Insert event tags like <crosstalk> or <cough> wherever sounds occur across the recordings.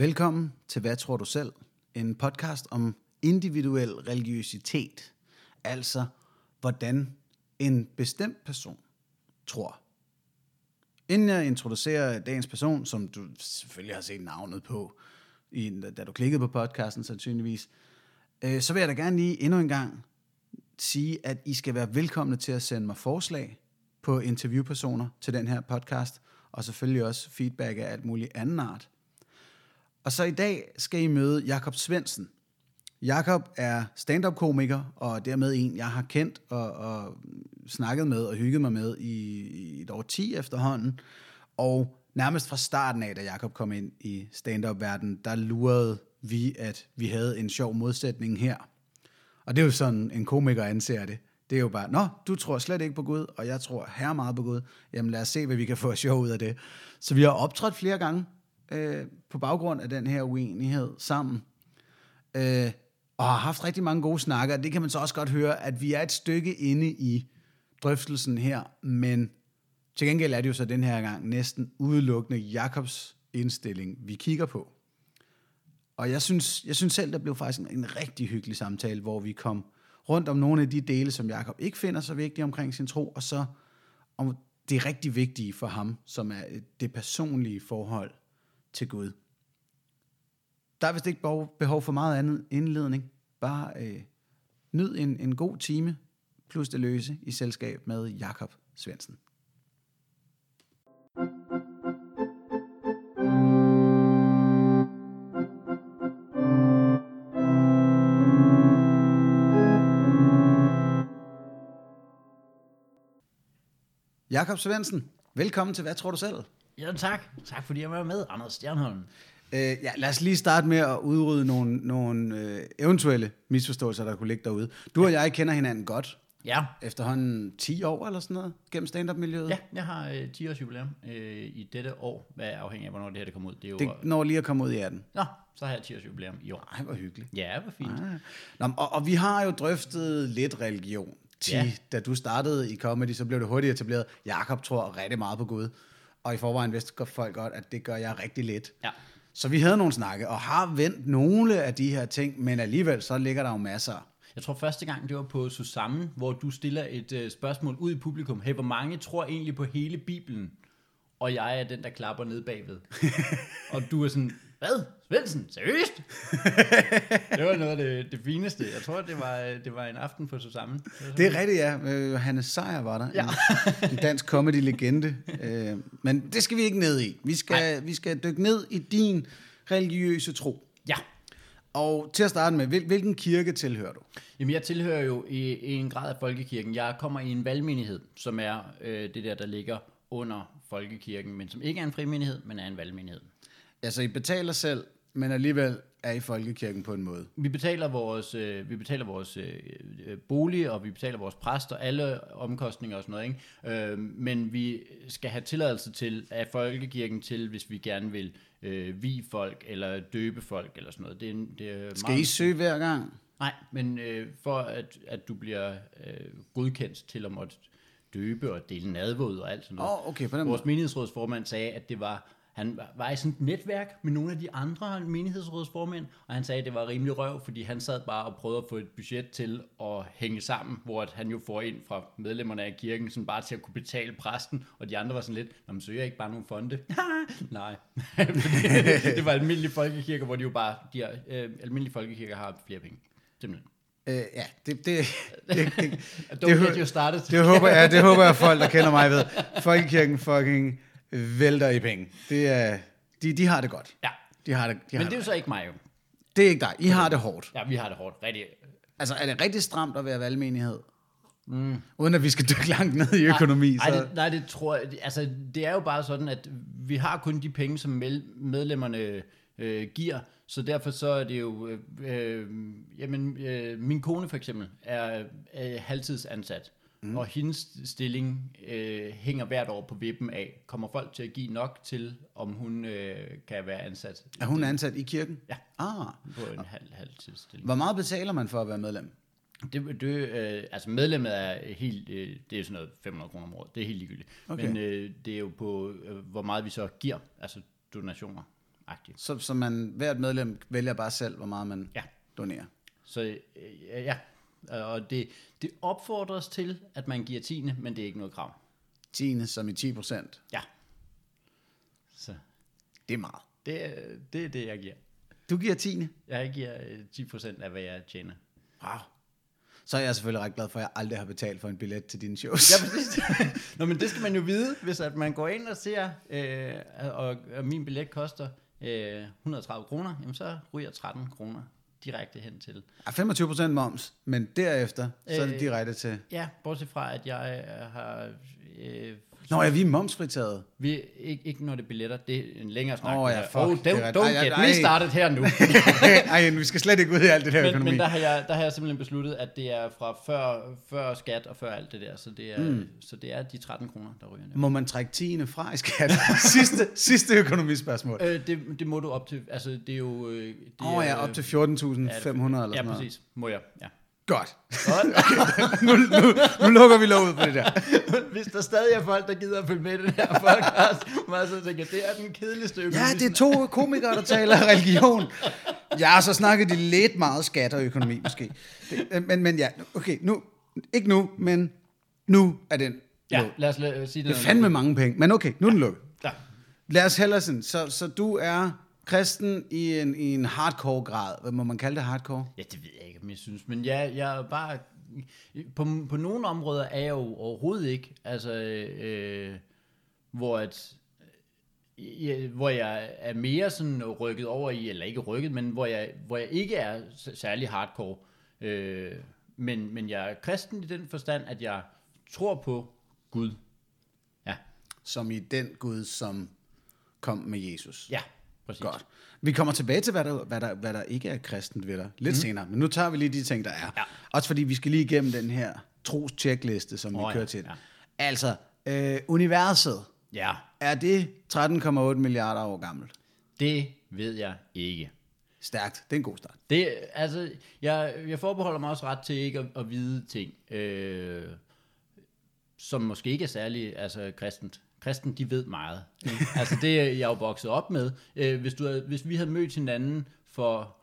Velkommen til Hvad tror du selv? En podcast om individuel religiøsitet. Altså, hvordan en bestemt person tror. Inden jeg introducerer dagens person, som du selvfølgelig har set navnet på, i, da du klikkede på podcasten sandsynligvis, øh, så vil jeg da gerne lige endnu en gang sige, at I skal være velkomne til at sende mig forslag på interviewpersoner til den her podcast, og selvfølgelig også feedback af alt muligt anden art. Og så i dag skal I møde Jakob Svensen. Jakob er stand-up-komiker, og dermed en, jeg har kendt og, og snakket med og hygget mig med i, i et år 10 efterhånden. Og nærmest fra starten af, da Jakob kom ind i stand-up-verdenen, der lurede vi, at vi havde en sjov modsætning her. Og det er jo sådan, en komiker anser det. Det er jo bare, nå, du tror slet ikke på Gud, og jeg tror her meget på Gud. Jamen lad os se, hvad vi kan få sjov ud af det. Så vi har optrådt flere gange øh, på baggrund af den her uenighed sammen. Øh, og har haft rigtig mange gode snakker. Det kan man så også godt høre, at vi er et stykke inde i drøftelsen her, men til gengæld er det jo så den her gang næsten udelukkende Jakobs indstilling, vi kigger på. Og jeg synes, jeg synes selv, der blev faktisk en, en rigtig hyggelig samtale, hvor vi kom rundt om nogle af de dele, som Jakob ikke finder så vigtige omkring sin tro, og så om det rigtig vigtige for ham, som er øh, det personlige forhold til Gud. Der er vist ikke behov for meget andet indledning. Bare øh, nyd en, en god time plus det løse i selskab med Jakob Svensen. Jakob Svensen, velkommen til Hvad tror du selv? Ja, tak. Tak fordi jeg var med, Anders Stjernholm. Øh, ja, lad os lige starte med at udrydde nogle, nogle øh, eventuelle misforståelser, der kunne ligge derude. Du og jeg kender hinanden godt. Ja. Efterhånden 10 år eller sådan noget gennem stand-up-miljøet. Ja, jeg har øh, 10 års jubilæum øh, i dette år, hvad er afhængig af, hvornår det her det kommer ud. Det, er jo, det når lige at komme ud i 18. Nå, så har jeg 10 års jubilæum i år. Ej, hvor hyggeligt. Ja, hvor fint. Ej. Nå, og, og vi har jo drøftet lidt religion. 10, ja. Da du startede i comedy, så blev det hurtigt etableret. Jakob tror rigtig meget på Gud. Og i forvejen vidste folk godt, at det gør jeg rigtig lidt. Ja. Så vi havde nogle snakke, og har vendt nogle af de her ting, men alligevel så ligger der jo masser. Jeg tror første gang, det var på Susanne, hvor du stiller et uh, spørgsmål ud i publikum. Hey, hvor mange tror egentlig på hele Bibelen? Og jeg er den, der klapper ned bagved. <laughs> og du er sådan, hvad? Svendsen? Seriøst? <laughs> det var noget af det, det fineste. Jeg tror, det var, det var en aften på Susanne. Det, det er rigtigt, ja. Øh, Hannes Sejer var der. Ja. en, en dansk comedy-legende. Øh, men det skal vi ikke ned i. Vi skal, vi skal dykke ned i din religiøse tro. Ja. Og til at starte med, hvilken kirke tilhører du? Jamen, jeg tilhører jo i, i en grad af folkekirken. Jeg kommer i en valgmenighed, som er øh, det der, der ligger under folkekirken, men som ikke er en frimenighed, men er en valgmenighed. Altså, I betaler selv, men alligevel er i folkekirken på en måde. Vi betaler vores, øh, vi betaler vores øh, øh bolig, og vi betaler vores præst og alle omkostninger og sådan noget. Ikke? Øh, men vi skal have tilladelse til af folkekirken til, hvis vi gerne vil øh, vi folk eller døbe folk eller sådan noget. Det er, det er skal meget... I søge hver gang? Nej, men øh, for at, at du bliver øh, godkendt til at måtte døbe og dele nadvåd og alt sådan noget. Oh, okay, på den Vores menighedsrådsformand sagde, at det var han var i sådan et netværk med nogle af de andre menighedsrådsformænd, og han sagde, at det var rimelig røv, fordi han sad bare og prøvede at få et budget til at hænge sammen, hvor at han jo får ind fra medlemmerne af kirken, sådan bare til at kunne betale præsten, og de andre var sådan lidt, når man søger ikke bare nogle fonde. <laughs> Nej, <laughs> det var almindelige folkekirker, hvor de jo bare, de er, øh, almindelige folkekirker har flere penge. Simpelthen. Øh, ja, det, det, <laughs> det, det, det, det, det, det, det, håber, ja, det håber jeg, folk, der kender mig ved. Folkekirken fucking vælter i penge. Det er, de, de har det godt. Ja. De har det, de Men har det er jo så ikke mig jo. Det er ikke dig. I har det hårdt. Ja, vi har det hårdt. Rigtig. Altså, er det rigtig stramt at være valgmenighed? Mm. Uden at vi skal dykke langt ned i økonomi. Nej, så. det, nej, det tror jeg. Altså, det er jo bare sådan, at vi har kun de penge, som medlemmerne øh, giver. Så derfor så er det jo... Øh, øh, jamen, øh, min kone for eksempel er, er halvtidsansat. Mm. Og hendes stilling øh, hænger hvert år på vippen af, kommer folk til at give nok til, om hun øh, kan være ansat. Er hun ansat i kirken? Ja, ah. på en halv, halv stilling. Hvor meget betaler man for at være medlem? Det, det, øh, altså medlemmet er helt, øh, det er sådan noget 500 kroner om året, det er helt ligegyldigt. Okay. Men øh, det er jo på, øh, hvor meget vi så giver, altså donationer. agtigt. Så, så man, hvert medlem vælger bare selv, hvor meget man Ja. donerer. Så øh, ja, og det, det opfordres til, at man giver tiende, men det er ikke noget krav. 10 som i 10 procent. Ja. Så Det er meget. det, er- det er det, jeg giver. Du giver 10. Jeg giver øh, 10% af, hvad jeg tjener. Wow. Så er jeg selvfølgelig ret glad for, at jeg aldrig har betalt for en billet til dine shows. Ja, præcis. <laughs> Nå, men det skal man jo vide, hvis at man går ind og ser, øh, og, og min billet koster øh, 130 kroner, jamen så ryger 13 kroner direkte hen til. Ja, 25 procent moms, men derefter, så er det Øh, direkte til... Ja, bortset fra, at jeg øh, har... Øh, Nå ja, vi er momsfritaget. vi, ikke, ikke når det er billetter, det er en længere snak. Åh, det ja, fuck, oh, det er don't, don't Ej, get ej, me started her nu. <laughs> <laughs> Ej, vi skal slet ikke ud i alt det der men, økonomi. men der, har jeg, der har jeg simpelthen besluttet, at det er fra før, før skat og før alt det der, så det er, mm. så det er de 13 kroner, der ryger ned. Må man trække 10 fra i skat? <laughs> sidste, sidste økonomispørgsmål. Øh, det, det må du op til, altså det er jo... øh, Åh oh, ja, op til 14.500 eller Ja, sådan Ja, noget. præcis. Må jeg, ja. Godt. Godt. Nu, nu, nu lukker vi låget på det der. <laughs> Hvis der stadig er folk, der gider at følge med i den her podcast, må jeg så tænke, det er den kedeligste økonomi. Ja, det er to komikere, der taler religion. Ja, så snakker de lidt meget skat og økonomi måske. Det, men, men ja, okay, nu, ikke nu, men nu er den Ja, lukket. lad os sige det. Det er fandme mange penge, men okay, nu er den lukket. Ja. Lad os hellere sådan, så, så du er kristen i en, i en hardcore grad. Hvad må man kalde det hardcore? ja, det ved jeg ikke, om jeg synes. Men jeg, jeg er bare... På, på nogle områder er jeg jo overhovedet ikke, altså, øh, hvor at, ja, hvor jeg er mere sådan rykket over i, eller ikke rykket, men hvor jeg, hvor jeg ikke er særlig hardcore. Øh, men, men jeg er kristen i den forstand, at jeg tror på Gud. Ja, Som i den Gud, som kom med Jesus. ja, præcis. Godt. Vi kommer tilbage til, hvad der, hvad der, hvad der ikke er kristent ved dig, lidt mm. senere. Men nu tager vi lige de ting, der er. Ja. Også fordi vi skal lige igennem den her tros-checkliste, som oh, vi kører ja, til. ja. Altså, øh, universet, Ja, er det 13,8 milliarder år gammelt? det ved jeg ikke. Stærkt. Det er en god start. Det, altså, jeg, jeg forbeholder mig også ret til ikke at, at vide ting, øh, som måske ikke er særlig altså, kristent. Kristen, de ved meget. altså, det er jeg jo vokset op med. Øh, hvis, du havde, hvis vi havde mødt hinanden for,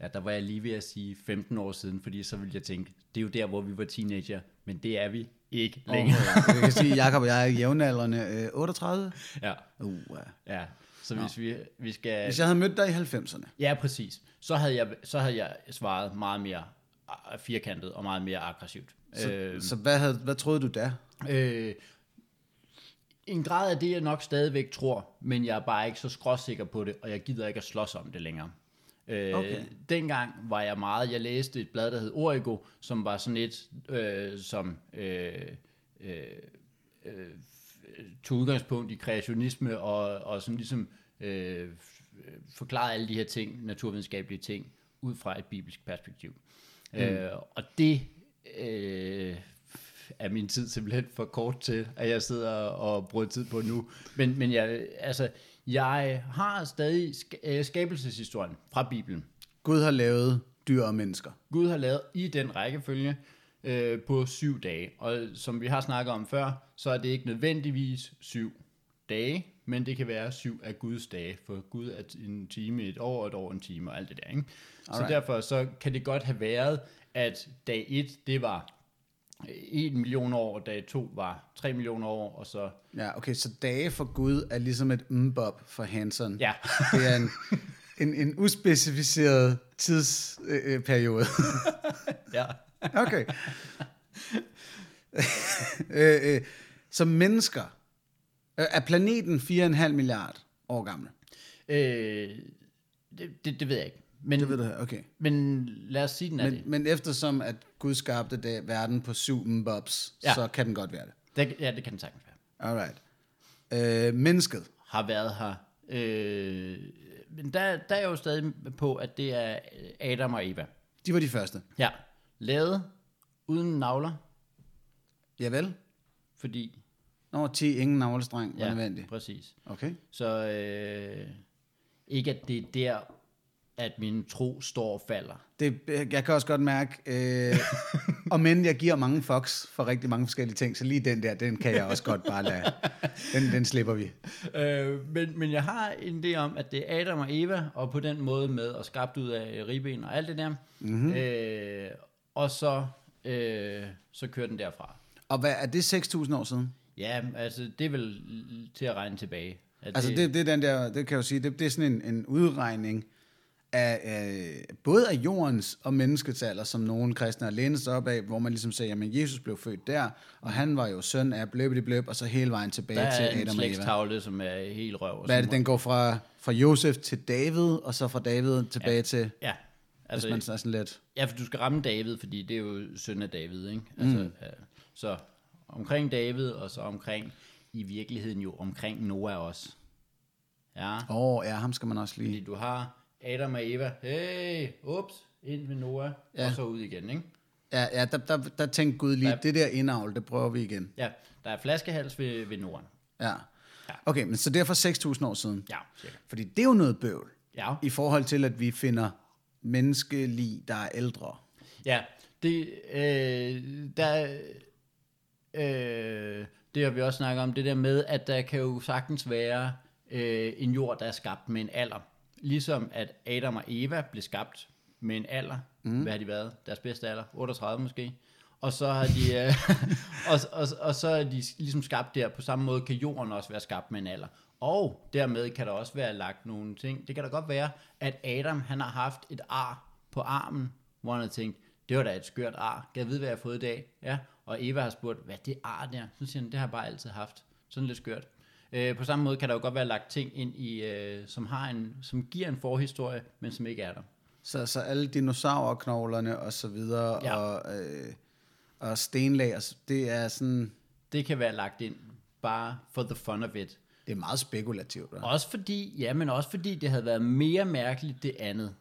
ja, der var jeg lige ved at sige 15 år siden, fordi så ville jeg tænke, det er jo der, hvor vi var teenager, men det er vi ikke længere. Og, jeg kan sige, Jacob og jeg er jævnaldrende øh, 38. Ja, Uh, ja. ja. Så hvis vi, vi skal... Hvis jeg havde mødt dig i 90'erne, Ja, præcis. Så havde jeg, så havde jeg svaret meget mere ah, firkantet og meget mere aggressivt. så, Øh, så hvad, havde, hvad troede du da? øh, en grad af det, jeg nok stadigvæk tror, men jeg er bare ikke så skråsikker på det, og jeg gider ikke at slås om det længere. Øh, Okay. Dengang var jeg meget, jeg læste et blad, der hed Origo, som var sådan et, øh, som øh, øh, øh, tog udgangspunkt i kreationisme, og, og sådan ligesom øh, forklarede alle de her ting, naturvidenskabelige ting, ud fra et bibelsk perspektiv. Mm. Øh, og det øh, er min tid simpelthen for kort til, at jeg sidder og bruger tid på nu. Men, men jeg, altså, jeg har stadig øh, skabelseshistorien fra Bibelen. Gud har lavet dyr og mennesker. Gud har lavet i den rækkefølge øh, på syv dage. Og som vi har snakket om før, så er det ikke nødvendigvis syv dage, men det kan være syv af Guds dage, for Gud er en time et år, et år en time og alt det der. Ikke? Så derfor så kan det godt have været, at dag 1, det var 1 million år, og dag 2 var 3 millioner år, og så... Ja, okay, så dage for Gud er ligesom et mbop for Hanson. Ja, Det er en, en, en uspecificeret tidsperiode. Øh, ja. okay. øh, øh, som mennesker, øh, er planeten 4,5 milliard år gammel? Øh, det, det, det ved jeg ikke. Men, Det ved du, okay. men lad os sige, den er Men, det. men eftersom at Gud skabte det, verden på syv mbobs, ja. Så kan den godt være det. det. Ja, det kan den sagtens være. Alright. Øh, mennesket. har været her. Øh, men der, der er jeg jo stadig på, at det er Adam og Eva. De var de første. Ja, lavet uden navler, Javel. fordi... Nå, 10 ingen navlestreng var Ja, nødvendigt. præcis. Okay. Så øh, ikke, at det er der, at min tro står og falder. Det, jeg kan også godt mærke, øh, og men jeg giver mange fucks for rigtig mange forskellige ting, så lige den der, den kan jeg også godt bare lade. Den, den slipper vi. Øh, men, men jeg har en idé om, at det er Adam og Eva, og på den måde med at skabt ud af ribben og alt det der. Mhm. Mm-hmm. Øh, og så, øh, så kører den derfra. Og hvad, er det 6.000 år siden? Ja, altså det er vel til at regne tilbage. At Altså det, det er den der, det kan jeg jo sige, det, det er sådan en, en udregning af, af både af jordens og menneskets alder, som nogle kristne har lænet sig op af, hvor man ligesom siger, jamen Jesus blev født der, og han var jo søn af bløb bløb, og så hele vejen tilbage der til er en Adam og Eva. slægstavle, som er helt røv. Hvad er det, den går fra, fra Josef til David, og så fra David tilbage ja. til, Ja, altså, hvis man er sådan lidt... Ja, for du skal ramme David, fordi det er jo søn af David, ikke? Altså, mm. øh, så omkring David, og så omkring, i virkeligheden jo omkring Noah også. Ja, Åh, oh, ja, ham skal man også lige... fordi du har Adam og Eva, hey, ups, ind med Noah, ja. Og så ud igen, ikke? Ja, ja der, der, der tænkte Gud lige, Ja. det der indavl, det prøver vi igen. Ja, der er flaskehals ved, ved Noah. Ja. Ja. Okay, men så det er for 6.000 år siden. Ja, cirka. Fordi det er jo noget bøvl, Ja, i forhold til, at vi finder menneskelig, der er ældre. ja det, øh, der, øh, det har vi også snakket om, det der med, at der kan jo sagtens være øh, en jord, der er skabt med en alder. Ligesom at Adam og Eva blev skabt med en alder. Mm. Hvad har de været? Deres bedste alder? 38 måske. Og så har de, øh, <laughs> og, og, og så er de ligesom skabt der. På samme måde kan jorden også være skabt med en alder. Og dermed kan der også være lagt nogle ting. Det kan da godt være, at Adam han har haft et ar på armen, hvor han har tænkt, det var da et skørt ar. Kan jeg vide, hvad jeg har fået i dag? Ja. Og Eva har spurgt, hvad er det ar der? Så siger han, det har jeg bare altid haft. Sådan lidt skørt. Øh, på samme måde kan der jo godt være lagt ting ind i, øh, som, har en, som giver en forhistorie, men som ikke er der. Så, så alle dinosaurknoglerne og så videre, Ja. og, øh, og stenlag, s- det er sådan, Det kan være lagt ind bare for the fun of it. det er meget spekulativt, hva? Også fordi, ja, men også fordi det havde været mere mærkeligt det andet.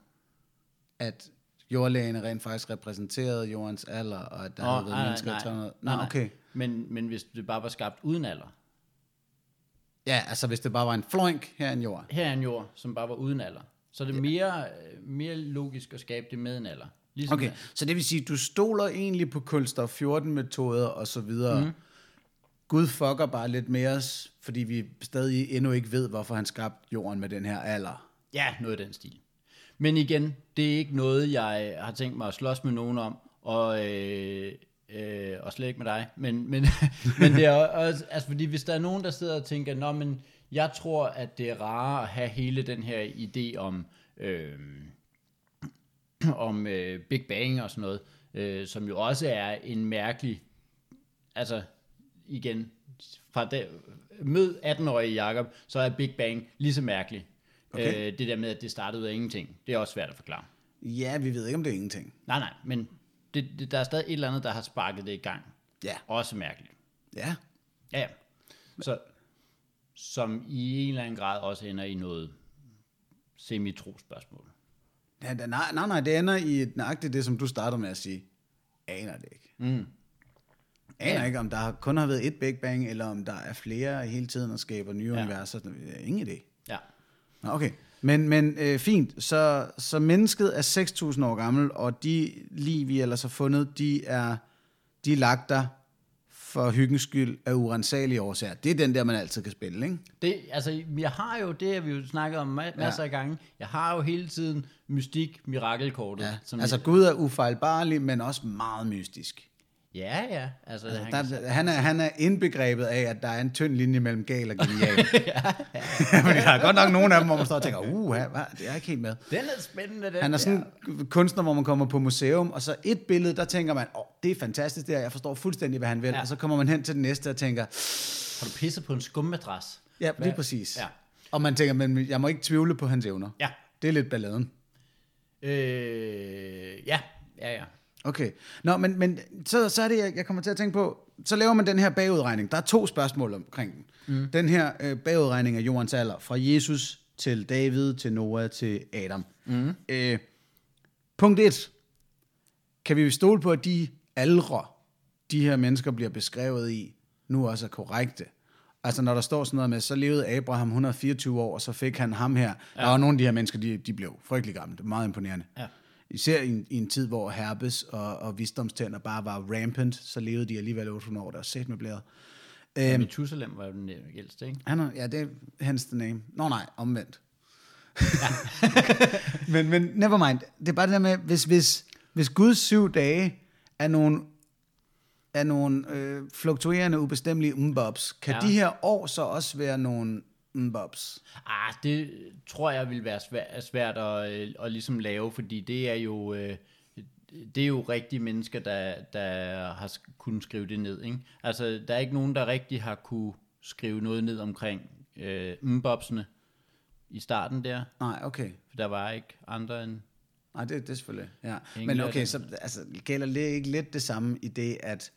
at jordlægene rent faktisk repræsenterede jordens alder, og at der Nå, havde været nej, mennesker nej, i 300... Nå, nej, nej. okay. Men, men hvis det bare var skabt uden alder. Ja, altså hvis det bare var en floink her en jord. Her er en jord, som bare var uden alder. Så er det mere, øh, mere logisk at skabe det med en alder. Ligesom Okay, så det vil sige, du stoler egentlig på kulstof 14 metoder og så videre. Mm. Gud fucker bare lidt med os, fordi vi stadig endnu ikke ved, hvorfor han skabte jorden med den her alder. Ja, noget i den stil. Men igen, det er ikke noget, jeg har tænkt mig at slås med nogen om, og, øh, øh, og slet ikke med dig. Men, men, <laughs> men det er også, altså fordi hvis der er nogen, der sidder og tænker, Nå, men jeg tror, at det er rarere at have hele den her idé om, øh, om øh, Big Bang og sådan noget, øh, som jo også er en mærkelig, altså igen, fra det, mød 18-årige Jakob, så er Big Bang lige så mærkelig. Okay. Øh, det der med, at det startede ud af ingenting, det er også svært at forklare. Ja, vi ved ikke, om det er ingenting. Nej, nej, men det, det, der er stadig et eller andet, der har sparket det i gang. Ja. Også mærkeligt. Ja, Ja. Så, som i en eller anden grad også ender i noget semi-tro-spørgsmål. ja det- nej, nej, nej, det ender i et nøjagtigt det, som du starter med at sige. Aner det ikke. Mm. Aner Ja. ikke, om der kun har været et Big Bang, eller om der er flere hele tiden og skaber nye ja. universer. Ingen idé. Ja. Nå, Okay, men, men øh, fint. Så, så mennesket er 6.000 år gammel, og de liv, vi ellers har fundet, de er, de er lagt der for hyggens skyld af urensagelige årsager. Det er den der, man altid kan spille, ikke? Det, altså, jeg har jo, det har vi jo snakket om ma- masser af gange, jeg har jo hele tiden mystik, mirakelkortet. Ja. som Altså Gud er ufejlbarlig, men også meget mystisk. Ja, ja. Altså, Altså, han der, kan, han, er, han er indbegrebet af, at der er en tynd linje mellem gal og genial. <laughs> <laughs> Fordi der er godt nok nogle af dem, hvor man står og tænker, uh, hvad, det er jeg ikke helt med. den er spændende, den Han er der. sådan en kunstner, hvor man kommer på museum, og så et billede, der tænker man, åh, oh, det er fantastisk det her, jeg forstår fuldstændig, hvad han vil. Ja. Ja. Og så kommer man hen til den næste og tænker, Har du pisset på en skummadras? ja, Hvad? lige præcis. Ja. Og man tænker, men jeg må ikke tvivle på hans evner. Ja. Det er lidt balladen. Øh, ja, ja, ja. Okay. Nå, men, men så, så er det, jeg, jeg kommer til at tænke på, så laver man den her bagudregning. Der er to spørgsmål omkring den. Mm. Den her øh, bagudregning af jordens alder, fra Jesus til David, til Noah, til Adam. Mm. Øh, punkt 1. Kan vi stole på, at de aldre, de her mennesker bliver beskrevet i, nu også er korrekte? Altså når der står sådan noget med, så levede Abraham 124 år, og så fik han ham her. Ja. Der var nogle af de her mennesker, de, de blev frygtelig gamle. Det er meget imponerende. Ja. Især i en, i en tid, hvor herpes og, og visdomstænder bare var rampant, så levede de alligevel 800 år. Der var set med blæret. Øhm, Methuselam var jo den ældste, ikke? Han er, ja, det er hence the name. Nå nej, omvendt. <laughs> men, men never mind. Det er bare det der med, hvis, hvis, hvis Guds syv dage er nogle, er nogle øh, fluktuerende, ubestemmelige umbobs, kan Ja. ja. de her år så også være nogle umbobs? Ah, det tror jeg vil være svært, svært at, øh, at ligesom lave, fordi det er jo... Øh, det er jo rigtige mennesker, der, der har kunnet skrive det ned. Ikke? Altså, der er ikke nogen, der rigtig har kunne skrive noget ned omkring øh, mbobsene i starten der, Nej, okay. for der var ikke andre end... Nej, det, det er selvfølgelig, ja. Men okay, så altså, gælder det ikke lidt det samme i det, at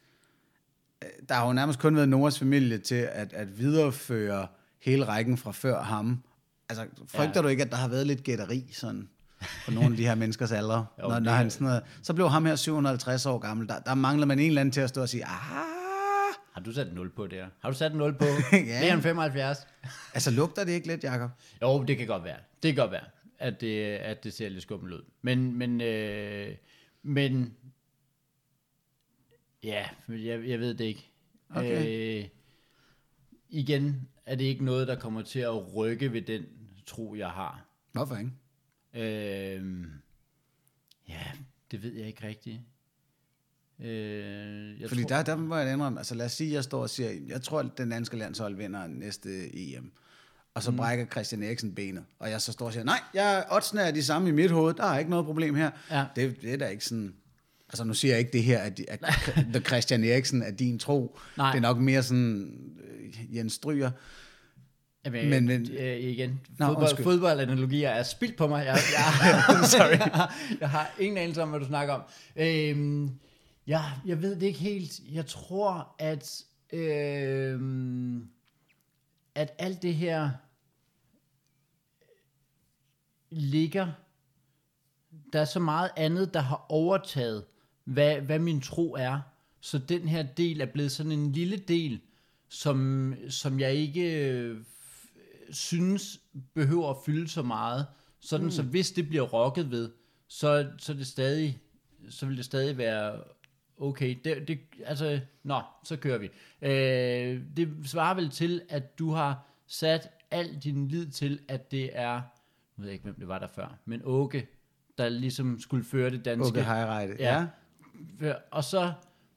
øh, der har jo nærmest kun været Noahs familie til at, at videreføre hele rækken fra før ham. Altså, frygter Ja. du ikke, at der har været lidt gætteri sådan, på nogle af de her menneskers alder? <laughs> Jo, når, når han sådan noget, så blev ham her 750 år gammel. Der, der mangler man en eller anden til at stå og sige, ah, Har du sat 0 på der? Har du sat 0 på? <laughs> Ja. Mere end 75? altså lugter det ikke lidt, Jacob? Jo, det kan godt være. Det kan godt være, at det, at det ser lidt skummelt ud. Men, men, øh, men ja, jeg, jeg ved det ikke. Okay. Øh, igen er det ikke noget, der kommer til at rykke ved den tro, jeg har. Hvorfor ikke? Øh, ja, det ved jeg ikke rigtigt. Øh, jeg Fordi tror, der, der må jeg indrømme, altså lad os sige, at jeg står og siger, jeg tror, at den danske landshold vinder næste EM. Og så mm. brækker Christian Eriksen benet. Og jeg så står og siger, nej, jeg, oddsene er de samme i mit hoved, der er ikke noget problem her. Ja. Det, det er da ikke sådan... Altså nu siger jeg ikke det her, at, at, at Christian Eriksen er din tro. Nej. Det er nok mere sådan øh, Jens Stryger. Jamen, Men- men, øh, igen, Nå, fodbold, fodboldanalogier er spildt på mig. Jeg, jeg, <laughs> Sorry. jeg, har, jeg har ingen anelse om, hvad du snakker om. Øhm, ja, jeg ved det ikke helt. Jeg tror, at, øhm, at alt det her ligger... Der er så meget andet, der har overtaget, hvad, hvad min tro er. Så den her del er blevet sådan en lille del, som, som jeg ikke øh, synes behøver at fylde så meget. Sådan, mm. så hvis det bliver rokket ved, så, så, det stadig, så vil det stadig være okay. Det, det, altså, nå, så kører vi. Øh, det svarer vel til, at du har sat al din lid til, at det er, nu ved jeg ikke, hvem det var der før, men Åke, der ligesom skulle føre det danske. Okay, Heirejde. Ja. Og så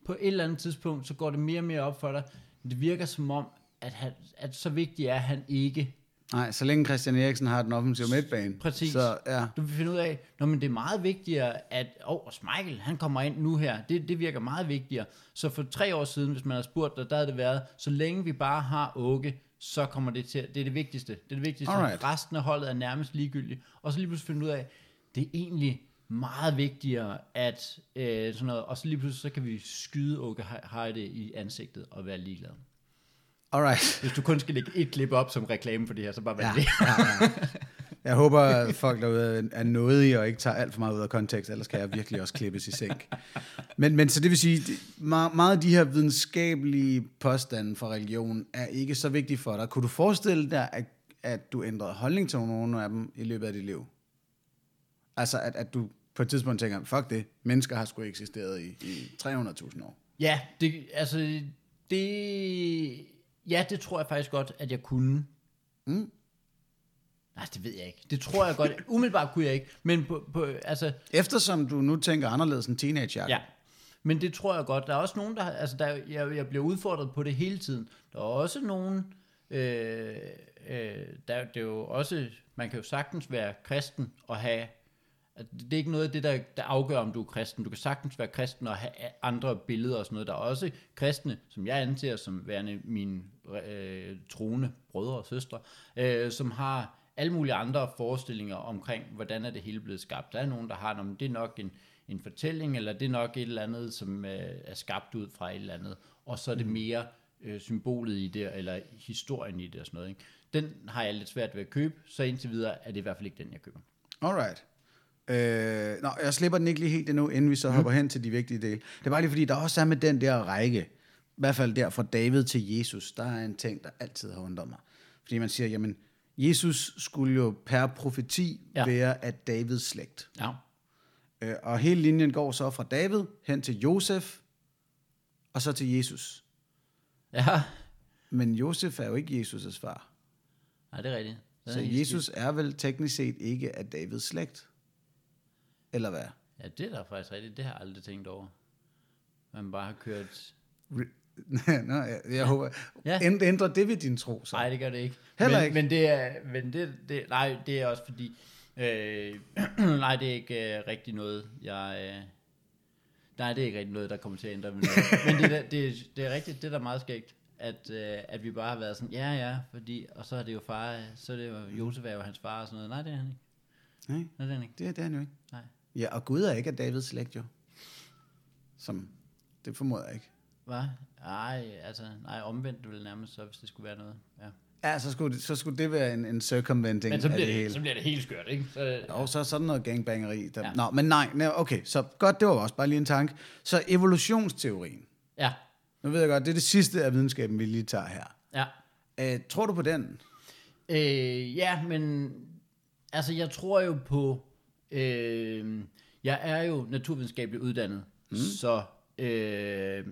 på et eller andet tidspunkt, så går det mere og mere op for dig. Det virker som om, at, han, at så vigtig er han ikke. Nej, så længe Christian Eriksen har den offensive midtbane. Præcis. Så ja. Du vil finde ud af, når men det er meget vigtigere, at åh, oh, Michael, han kommer ind nu her. Det, det virker meget vigtigere. Så for tre år siden, hvis man har spurgt dig, der havde det været, så længe vi bare har Åke, så kommer det til, det er det vigtigste. Det er det vigtigste. Alright. Resten af holdet er nærmest ligegyldigt. Og så lige pludselig finde ud af, det er egentlig meget vigtigere, at øh, sådan noget, og så lige pludselig så kan vi skyde Åke Heide i ansigtet og være ligeglade. Alright. Hvis du kun skal lægge et klip op som reklame for det her, så bare vær Ja, det. ja, ja. Jeg håber, at folk derude er nådige og ikke tager alt for meget ud af kontekst, ellers kan jeg virkelig også klippes i sænk. Men, men så det vil sige, meget, meget af de her videnskabelige påstande for religion er ikke så vigtige for dig. Kunne du forestille dig, at, at du ændrede holdning til nogle af dem i løbet af dit liv? Altså, at, at du på et tidspunkt tænker, fuck det, mennesker har sgu eksisteret i, i 300.000 år. Ja, det, altså, det, ja, det tror jeg faktisk godt, at jeg kunne. Mm. Nej, det ved jeg ikke. Det tror jeg godt. <laughs> Umiddelbart kunne jeg ikke. Men på, på altså, Eftersom du nu tænker anderledes end teenager. ja. Men det tror jeg godt. Der er også nogen, der, altså der, jeg, jeg bliver udfordret på det hele tiden. Der er også nogen, øh, øh, der, det er jo også, man kan jo sagtens være kristen og have, det er ikke noget af det, der, der afgør, om du er kristen. Du kan sagtens være kristen og have andre billeder og sådan noget. Der er også kristne, som jeg anser som værende mine øh, troende brødre og søstre, øh, som har alle mulige andre forestillinger omkring, hvordan er det hele blevet skabt. Der er nogen, der har, "Nå, men det er nok en, en fortælling, eller det er nok et eller andet, som øh, er skabt ud fra et eller andet, og så er det mere øh, symbolet i det, eller historien i det og sådan noget. Ikke? Den har jeg lidt svært ved at købe, så indtil videre er det i hvert fald ikke den, jeg køber. Alright. Øh, nå, jeg slipper den ikke lige helt endnu, inden vi så hopper hen til de vigtige dele. Det er bare lige fordi, der også er med den der række, hvert fald der fra David til Jesus, der er en ting, der altid har undret mig. Fordi man siger, jamen, Jesus skulle jo per profeti Ja. være af Davids slægt. Ja. Øh, og hele linjen går så fra David hen til Josef, og så til Jesus. Ja. Men Josef er jo ikke Jesus' far. Nej, det er rigtigt. Den Så er Jesus er vel teknisk set ikke af Davids slægt? Eller hvad? Ja, det er da faktisk rigtigt. Det har jeg aldrig tænkt over. Man bare har kørt... <laughs> Nå, jeg, jeg håber... Ja. Ændrer det ved din tro, så? Nej, det gør det ikke. Heller men, ikke. Men det er, men det, det, nej, det er også fordi, øh, <clears throat> nej, det er ikke øh, rigtig noget, jeg, øh, nej, det er ikke rigtig noget, der kommer til at ændre noget. <laughs> Men det, er, det, er- det er rigtigt, det er da meget skægt, at, øh, at vi bare har været sådan, ja, ja, fordi, og så er det jo far, så er det jo, Josef er jo hans far og sådan noget. Nej, det er han ikke. Nej, Nej, det er han ikke. det, det er han jo ikke. Nej. Ja, og Gud er ikke af Davids slægt, jo. Som, det formoder jeg ikke. Hvad? Nej, altså, nej, omvendt vil nærmest så, hvis det skulle være noget. Ja. Ja, så skulle, det- så skulle det være en, en circumventing Men så af bliver det det, hele. så bliver det helt skørt, ikke? Så, Og så sådan noget gangbangeri. Der, Ja. ja. Nå, men nej, nej, okay, så godt, det var også bare lige en tanke. Så evolutionsteorien. ja, Nu ved jeg godt, det er det sidste af videnskaben, vi lige tager her. ja. Uh, tror du på den? Øh, ja, men altså jeg tror jo på, øh, jeg er jo naturvidenskabeligt uddannet, mm. så øh,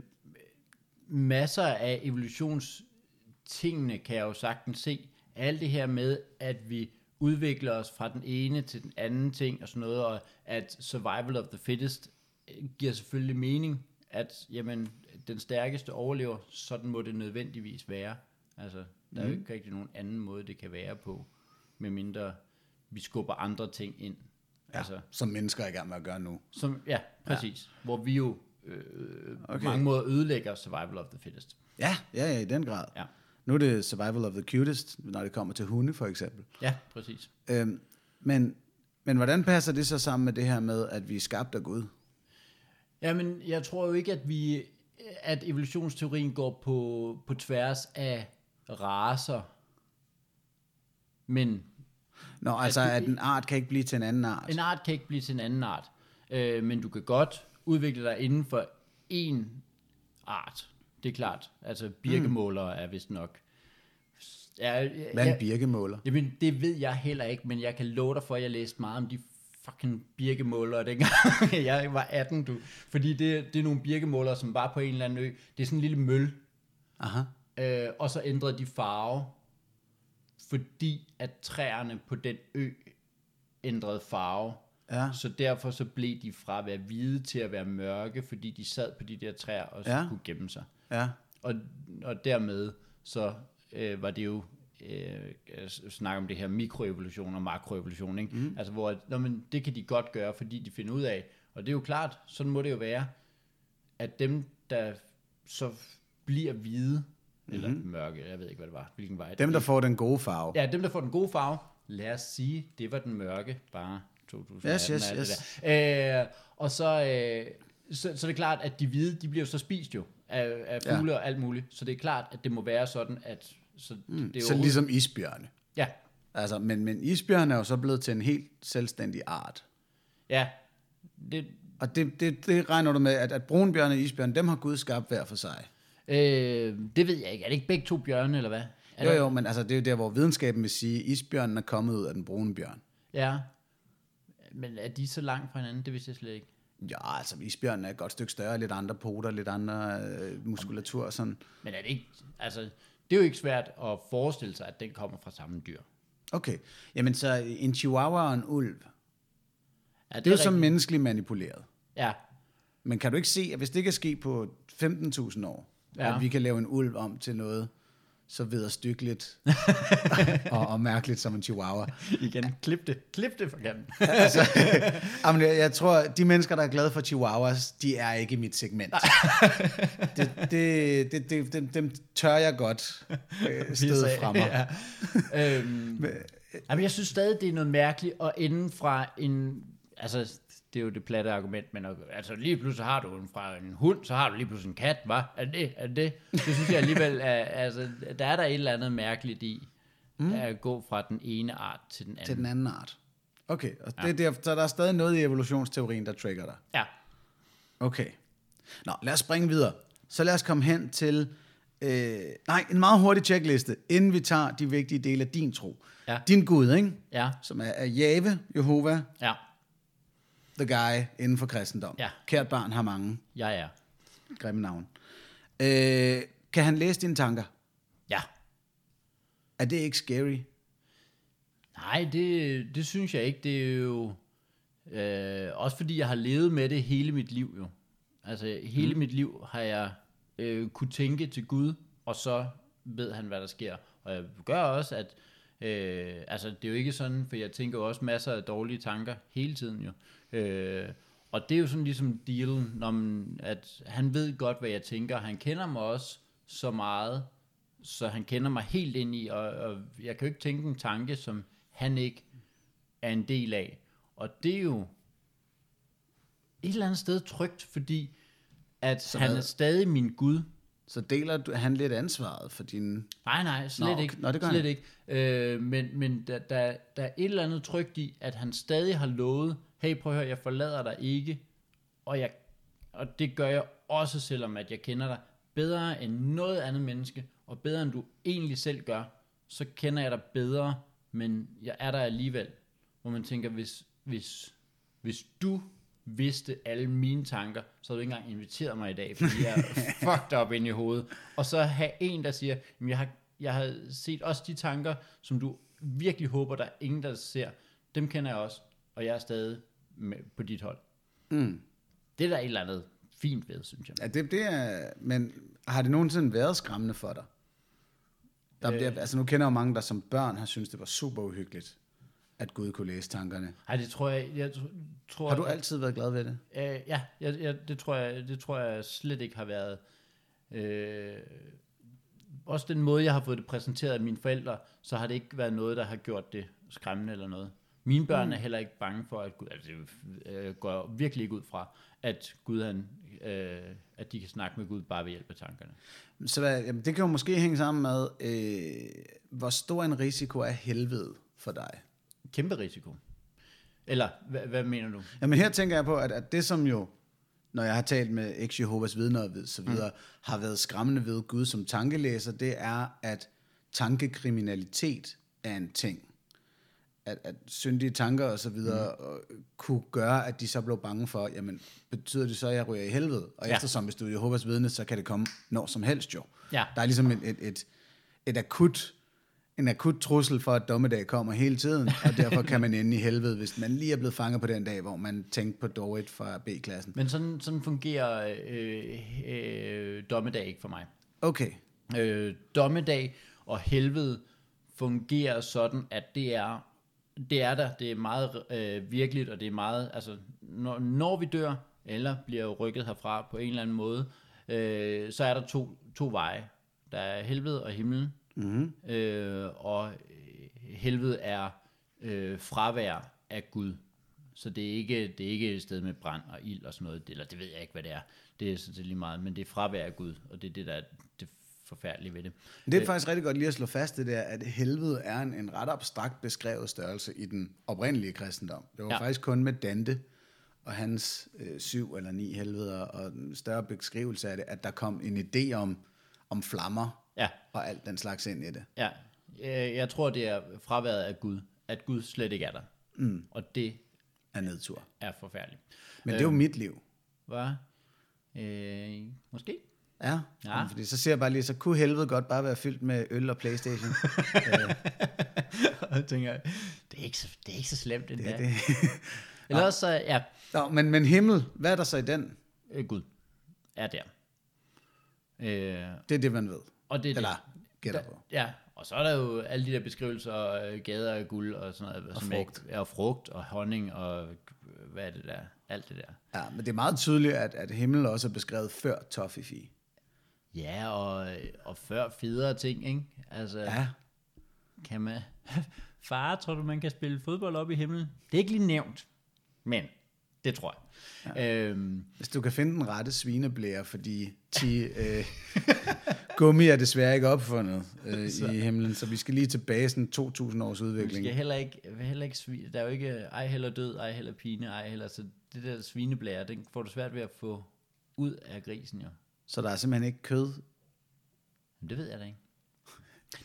masser af evolutionstingene kan jeg jo sagtens se. Alt det her med, at vi udvikler os fra den ene til den anden ting og sådan noget, og at survival of the fittest øh, giver selvfølgelig mening, at jamen, den stærkeste overlever, sådan må det nødvendigvis være. Altså, der er jo ikke rigtig nogen anden måde, det kan være på, medmindre vi skubber andre ting ind. Ja, Altså, som mennesker er i gang med at gøre nu. som, ja, præcis. Ja. Hvor vi jo øh, okay. På mange måder ødelægger survival of the fittest. Ja, ja, ja, i den grad. Ja, Nu er det survival of the cutest, når det kommer til hunde, for eksempel. ja præcis. Øhm, men, men hvordan passer det så sammen med det her med, at vi er skabt af Gud? Jamen, jeg tror jo ikke, at vi at evolutionsteorien går på, på tværs af raser. Men Nå, altså, du- at en art kan ikke blive til en anden art. en art kan ikke blive til en anden art. Øh, men du kan godt udvikle dig inden for én art. Det er klart. Altså, birkemålere er vist nok. Ja, ja, Hvad er en birkemåler? Jamen, det ved jeg heller ikke, men jeg kan love dig for, at jeg læste meget om de fucking birkemålere dengang <laughs> jeg var 18, du. Fordi det, det er nogle birkemålere, som var på en eller anden ø. Det er sådan en lille møl, Aha. øh, og så ændrede de farve, fordi at træerne på den ø ændrede farve. Ja. Så derfor så blev de fra at være hvide til at være mørke, fordi de sad på de der træer og så Ja. kunne gemme sig. Ja. Og, og dermed så øh, var det jo øh, jeg snakker om det her mikroevolution og makroevolution, ikke? Mm. Altså hvor nå, men det kan de godt gøre, fordi de finder ud af, og det er jo klart, sådan må det jo være, at dem der så bliver hvide eller mørke, jeg ved ikke hvad det var, hvilken vej. Dem, der får den gode farve. Ja, dem der får den gode farve, lad os sige, det var den mørke, bare 2018 Yes, yes, yes. det der. Øh, og så, øh, så, så er det klart, at de hvide, de bliver jo så spist jo af, af Ja. fugle og alt muligt. Så det er klart, at det må være sådan, at så mm, det er Så jo, ligesom isbjørne. Ja, Altså, men, men isbjørn er jo så blevet til en helt selvstændig art. ja. Det, Og det, det, det regner du med, at, at brunbjørn og isbjørn, dem har Gud skabt hver for sig. Øh, det ved jeg ikke. Er det ikke begge to bjørne, eller hvad? Er Jo, der- jo, men altså, det er jo der, hvor videnskaben vil sige, at isbjørnen er kommet ud af den brune bjørn. Ja. Men er de så langt fra hinanden? Det vidste jeg slet ikke. Ja, altså, isbjørnen er et godt stykke større, lidt andre poter, lidt andre øh, muskulatur og sådan. Men er det ikke... Altså, det er jo ikke svært at forestille sig, at den kommer fra samme dyr. Okay, jamen så en chihuahua og en ulv, Ja, det er jo så rigtigt. menneskeligt manipuleret. Ja, Men kan du ikke se, at hvis det kan ske på 15.000 år, Ja. at vi kan lave en ulv om til noget så vederstykkeligt <laughs> og, og mærkeligt som en chihuahua. igen. Klip det. Klip det for kanten. <laughs> altså, jamen, jeg, jeg tror, de mennesker, der er glade for chihuahuas, de er ikke i mit segment. det, det, det, det, dem, dem tør jeg godt øh, stede fra mig. ja. <laughs> øhm, jamen, jeg synes stadig, det er noget mærkeligt at ende fra en... Altså, det er jo det platte argument, men altså lige pludselig har du en fra en hund, så har du lige pludselig en kat, hva? Er det? Er det? Det synes jeg alligevel, er, altså, der er der et eller andet mærkeligt i, mm. at gå fra den ene art til den anden. Til den anden art. Okay, og det, er der, så der er stadig noget i evolutionsteorien, der trigger dig. Ja, Okay. Nå, lad os springe videre. Så lad os komme hen til, øh, nej, en meget hurtig checkliste, inden vi tager de vigtige dele af din tro. Ja. Din Gud, ikke? Ja, Som er, er Jave, Jehova, ja, the guy inden for kristendom. Ja. Kært barn har mange jeg er. grimme navne. Øh, kan han læse dine tanker? Ja. Er det ikke scary? Nej, det, det synes jeg ikke. Det er jo... Øh, også fordi jeg har levet med det hele mit liv jo. Altså hele mm. mit liv har jeg øh, kunne tænke til Gud, og så ved han, hvad der sker. Og jeg gør også, at... Øh, altså det er jo ikke sådan, for jeg tænker jo også masser af dårlige tanker hele tiden jo. Øh, og det er jo sådan ligesom dealen, når man, at han ved godt, hvad jeg tænker. Han kender mig også så meget, så han kender mig helt ind i, og, og jeg kan jo ikke tænke en tanke, som han ikke er en del af. Og det er jo et eller andet sted trygt, fordi at Så han hvad? er stadig min Gud. Så deler du, han lidt ansvaret for din... Nej, nej, slet Nå, ikke. Nå, det gør slet han. ikke. Øh, men men der, der, der er et eller andet trygt i, at han stadig har lovet, hey, prøv at høre, jeg forlader dig ikke, og, jeg, og det gør jeg også, selvom at jeg kender dig bedre end noget andet menneske, og bedre end du egentlig selv gør, så kender jeg dig bedre, men jeg er der alligevel. Hvor man tænker, hvis, hvis, hvis du vidste alle mine tanker, så havde du ikke engang inviteret mig i dag, fordi jeg er <laughs> fucked up ind i hovedet. Og så have en, der siger, "Jamen, jeg har, jeg har set også de tanker, som du virkelig håber, der er ingen, der ser. Dem kender jeg også, og jeg er stadig med på dit hold. Mm. Det er der et eller andet fint ved, synes jeg. Ja, det, det er... Men har det nogensinde været skræmmende for dig? Der Øh. bliver, altså nu kender jeg jo mange, der som børn har syntes, det var super uhyggeligt, at Gud kunne læse tankerne. Ej, det tror jeg, jeg tr- tror, Har du altid været glad ved det? Øh, ja, jeg, jeg, det, tror jeg, det tror jeg slet ikke har været. Øh, også den måde, jeg har fået det præsenteret af mine forældre, så har det ikke været noget, der har gjort det skræmmende eller noget. Mine børn mm. er heller ikke bange for, at Gud, altså det øh, går virkelig ikke ud fra, at Gud han, øh, at de kan snakke med Gud bare ved hjælp af tankerne. Så hvad, jamen, det kan jo måske hænge sammen med, øh, hvor stor en risiko er helvede for dig? Kæmpe risiko. Eller, hvad, hvad mener du? Jamen her tænker jeg på, at, at det som jo, når jeg har talt med eks Jehovas vidner og så videre, mm. har været skræmmende ved Gud som tankelæser, det er, at tankekriminalitet er en ting. At, at syndige tanker og så videre mm. kunne gøre, at de så blev bange for, jamen, betyder det så, at jeg ryger i helvede? Og ja. eftersom hvis du er Jehovas vidne, så kan det komme når som helst jo. Ja. Der er ligesom et, et, et, et akut, en akut trussel for, at dommedag kommer hele tiden, og derfor kan man ende i helvede, hvis man lige er blevet fanget på den dag, hvor man tænkte på Dorit fra B-klassen. Men sådan, sådan fungerer øh, øh, dommedag ikke for mig. Okay, øh, dommedag og helvede fungerer sådan, at det er, det er der, det er meget øh, virkeligt, og det er meget, altså, når, når vi dør, eller bliver rykket herfra på en eller anden måde, øh, så er der to, to veje. Der er helvede og himlen, mm-hmm. øh, og øh, helvede er øh, fravær af Gud. Så det er, ikke, det er ikke et sted med brand og ild og sådan noget, eller det ved jeg ikke, hvad det er. Det er sådan set lige meget, men det er fravær af Gud, og det er det, der er det forfærdelige ved det. det er faktisk rigtig godt lige at slå fast det der, at helvede er en, en ret abstrakt beskrevet størrelse i den oprindelige kristendom. Det var Ja. faktisk kun med Dante og hans øh, syv eller ni helveder og en større beskrivelse af det, at der kom en idé om, om flammer Ja, og alt den slags ind i det. ja. Øh, Jeg tror, det er fraværet af Gud, at Gud slet ikke er der. Mm. Og det Af nedtur. er forfærdeligt. Men det er jo mit liv. Hvad? Øh, måske? Ja, Ja. fordi så ser jeg bare lige, så kunne helvede godt bare være fyldt med øl og Playstation. <laughs> og jeg tænker, det er ikke så, det er ikke så slemt endda. det, det. <laughs> Eller også, så, ja, Nå, men, men himmel, hvad er der så i den? øh, Gud er der. Øh, Det er det, man ved. og det er Eller det. gætter på. Ja, og så er der jo alle de der beskrivelser, øh, gader af guld og sådan noget. Og som frugt. Ikke, ja, og frugt og honning og hvad er det der? Alt det der. Ja, men det er meget tydeligt, at, at himmel også er beskrevet før Toffifee. Ja, og, og før federe ting, ikke? Altså, Ja, kan man... <laughs> Far, tror du, man kan spille fodbold op i himlen? Det er ikke lige nævnt, men det tror jeg. Ja. Øhm, hvis du kan finde den rette svineblære, fordi 10 øh, <laughs> gummi er desværre ikke opfundet øh, i himlen, så vi skal lige tilbage sådan 2.000 års vi udvikling. skal heller ikke, heller ikke svi, der er jo ikke ej heller død, ej heller pine, ej heller, så det der svineblære, den får du svært ved at få ud af grisen jo. Så der er simpelthen ikke kød. Det ved jeg da ikke.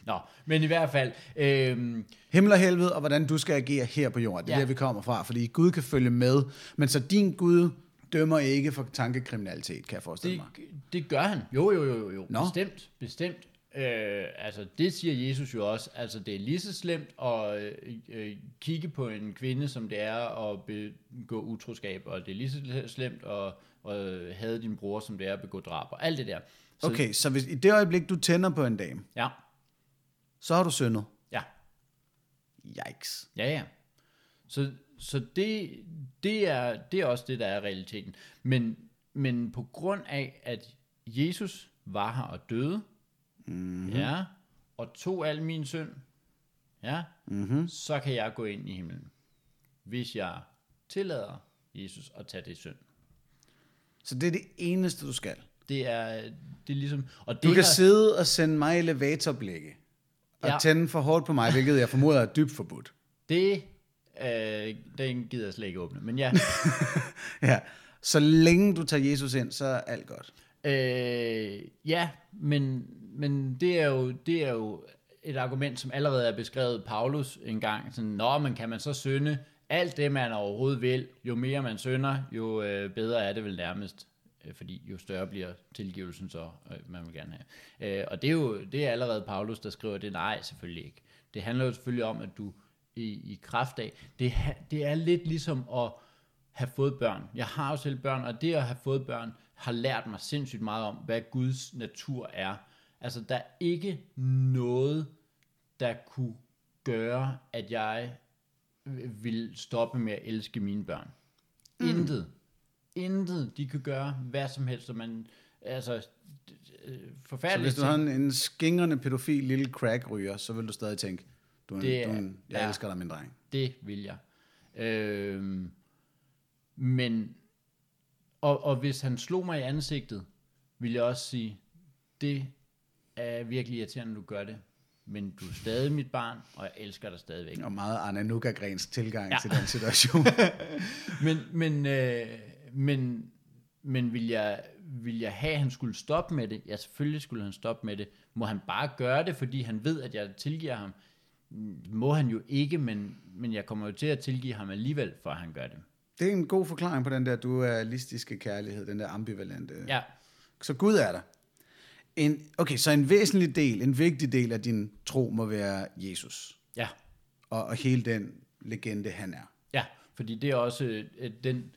Nå, men i hvert fald, øhm, Himmel og helvede, og hvordan du skal agere her på jorden. Det er Ja. der, vi kommer fra. Fordi Gud kan følge med, men så din Gud dømmer ikke for tankekriminalitet, kan jeg forestille det, mig. det gør han. Jo, jo, jo, jo, jo. Nå. Bestemt, bestemt. Øh, altså, det siger Jesus jo også. Altså, det er lige så slemt at øh, øh, kigge på en kvinde, som det er at begå utroskab, og det er lige så slemt at, at have din bror, som det er at begå drab, og alt det der. Så, Okay, så hvis i det øjeblik, du tænder på en dame, Ja, så har du syndet. ja. Yikes. Ja, ja. Så, så det, det, er, det er også det, der er realiteten. Men, men på grund af, at Jesus var her og døde, mm-hmm. ja, og tog al min synd, ja, mm-hmm. så kan jeg gå ind i himlen, hvis jeg tillader Jesus at tage det synd. Så det er det eneste, du skal. Det er, det er ligesom... Og det Du kan har- sidde og sende mig elevatorblikke, og Ja. tænde for hårdt på mig, hvilket jeg formoder er dybt forbudt. Det, øh, den gider jeg slet ikke åbne. Men ja, <laughs> Ja. Så længe du tager Jesus ind, så er alt godt. Øh, ja, men, men det, er jo, det er jo et argument, som allerede er beskrevet Paulus en gang. Sådan, Nå, men kan man så synde alt det, man overhovedet vil? Jo mere man synder, jo øh, bedre er det vel nærmest. Øh, fordi jo større bliver tilgivelsen så, øh, man vil gerne have. Øh, og det er jo det er allerede Paulus, der skriver det. Nej, selvfølgelig ikke. Det handler jo selvfølgelig om, at du i, i kraft af, det, det er lidt ligesom at have fået børn. Jeg har jo selv børn, og det at have fået børn har lært mig sindssygt meget om, hvad Guds natur er. Altså, der er ikke noget, der kunne gøre, at jeg vil stoppe med at elske mine børn. Mm. Intet. Intet. De kan gøre hvad som helst, og man, altså, øh, Så forfærdeligt. hvis du har en, en skingrende pædofil lille crack-ryger, så vil du stadig tænke, du Det du jeg ja. elsker dig, min dreng. Det vil jeg. Øhm, men, og, og hvis han slog mig i ansigtet, ville jeg også sige, det er virkelig irriterende, at du gør det. Men du er stadig mit barn, og jeg elsker dig stadigvæk. Og meget Arne Nuka-grens tilgang Ja. ja. til den situation. <laughs> Men, men, øh, men, men vil, jeg, vil jeg have, at han skulle stoppe med det? Ja, selvfølgelig skulle han stoppe med det. Må han bare gøre det, fordi han ved, at jeg tilgiver ham? Må han jo ikke, men, men jeg kommer jo til at tilgive ham alligevel, for at han gør det. det er en god forklaring på den der dualistiske kærlighed, den der ambivalente. Ja, Så Gud er der. En, okay, så en væsentlig del, en vigtig del af din tro må være Jesus. ja. Og, og hele den legende, han er. Ja, fordi det er også øh, den...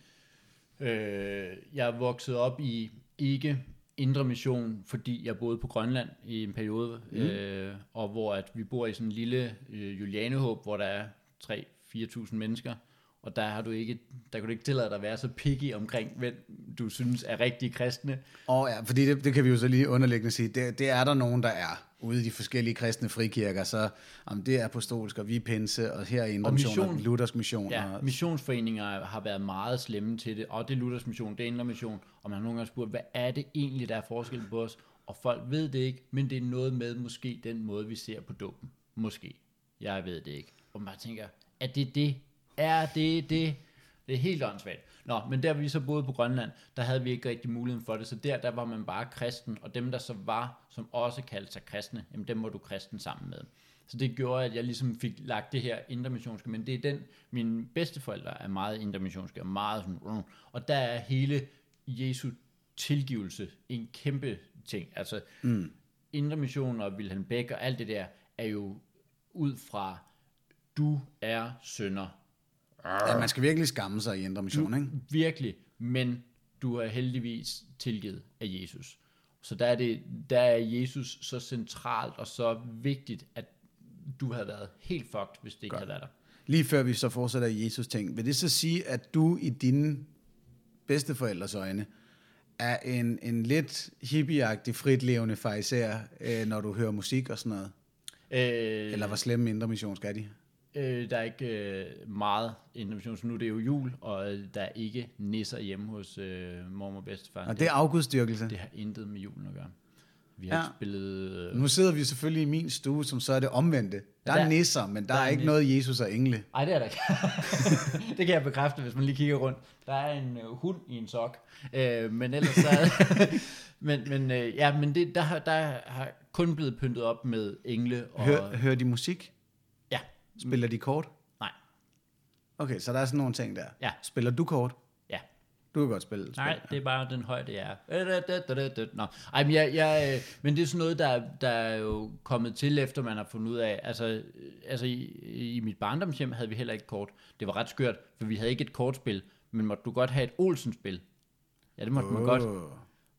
Øh, jeg er vokset op i ikke indre mission, fordi jeg boede på Grønland i en periode, mm. øh, og hvor at vi bor i sådan en lille øh, Julianehåb, hvor der er 3-4.000 mennesker, og der har du ikke, der kan du ikke tillade dig at være så picky omkring, hvem du synes er rigtig kristne. Og ja, fordi det, det kan vi jo så lige underliggende sige, det, det er der nogen, der er ude i de forskellige kristne frikirker, så om det er apostolsk, og vi er pinse, og her er Og mission, luthersk mission. Ja, og, missionsforeninger har været meget slemme til det, og det er Luthers mission, det er Indre Mission, og man har nogle gange spurgt, hvad er det egentlig, der er forskel på os? Og folk ved det ikke, men det er noget med måske den måde, vi ser på dåben. Måske. Jeg ved det ikke. Og man tænker, er det det? Er det det? Det er helt åndssvagt. Nå, men der vi så boede på Grønland, der havde vi ikke rigtig muligheden for det, så der, der var man bare kristen, og dem der så var, som også kaldte sig kristne, jamen dem var du kristen sammen med. Så det gjorde, at jeg ligesom fik lagt det her intermissionske, men det er den, mine bedsteforældre er meget intermissionske, og meget sådan, og der er hele Jesu tilgivelse en kæmpe ting. Altså, mm. indre mission og Wilhelm Beck og alt det der, er jo ud fra, du er sønder. Ja, man skal virkelig skamme sig i indre mission, ikke? Virkelig, men du er heldigvis tilgivet af Jesus. Så der er, det, der er Jesus så centralt og så vigtigt, at du havde været helt fucked, hvis det ikke havde været der. Lige før vi så fortsætter Jesus ting, vil det så sige, at du i dine bedsteforældres øjne er en, en lidt hippieagtig, fritlevende fariser, øh, når du hører musik og sådan noget? Øh, Eller hvor slemme indre mission skal de? Øh, der er ikke øh, meget intervention, så nu er det jo jul, og øh, der er ikke nisser hjemme hos øh, mormor og bedstefar. Og det er afgudstyrkelse. det har intet med julen at gøre. Vi har Ja. spillet... Øh, Nu sidder vi selvfølgelig i min stue, som så er det omvendte. Der er der- nisser, men der, der er er ikke noget Jesus og engle. ej, det er der ikke. <laughs> det kan jeg bekræfte, hvis man lige kigger rundt. Der er en øh, hund i en sok. Øh, men ellers så er, <laughs> Men, men, øh, ja, men det, der, der har kun blevet pyntet op med engle. Og, Hør, hører de musik? Spiller de kort? nej, Okay, så der er sådan nogle ting der. Ja. Spiller du kort? ja. Du kan godt spille. Nej, spille. det er bare den højde, jeg er. Nå. Ej, men, jeg, jeg, øh, men det er sådan noget, der, der er jo kommet til, efter man har fundet ud af, altså, øh, altså i, i mit barndomshjem havde vi heller ikke kort. Det var ret skørt, for vi havde ikke et kortspil, men måtte du godt have et Olsen-spil? Ja, det måtte man godt.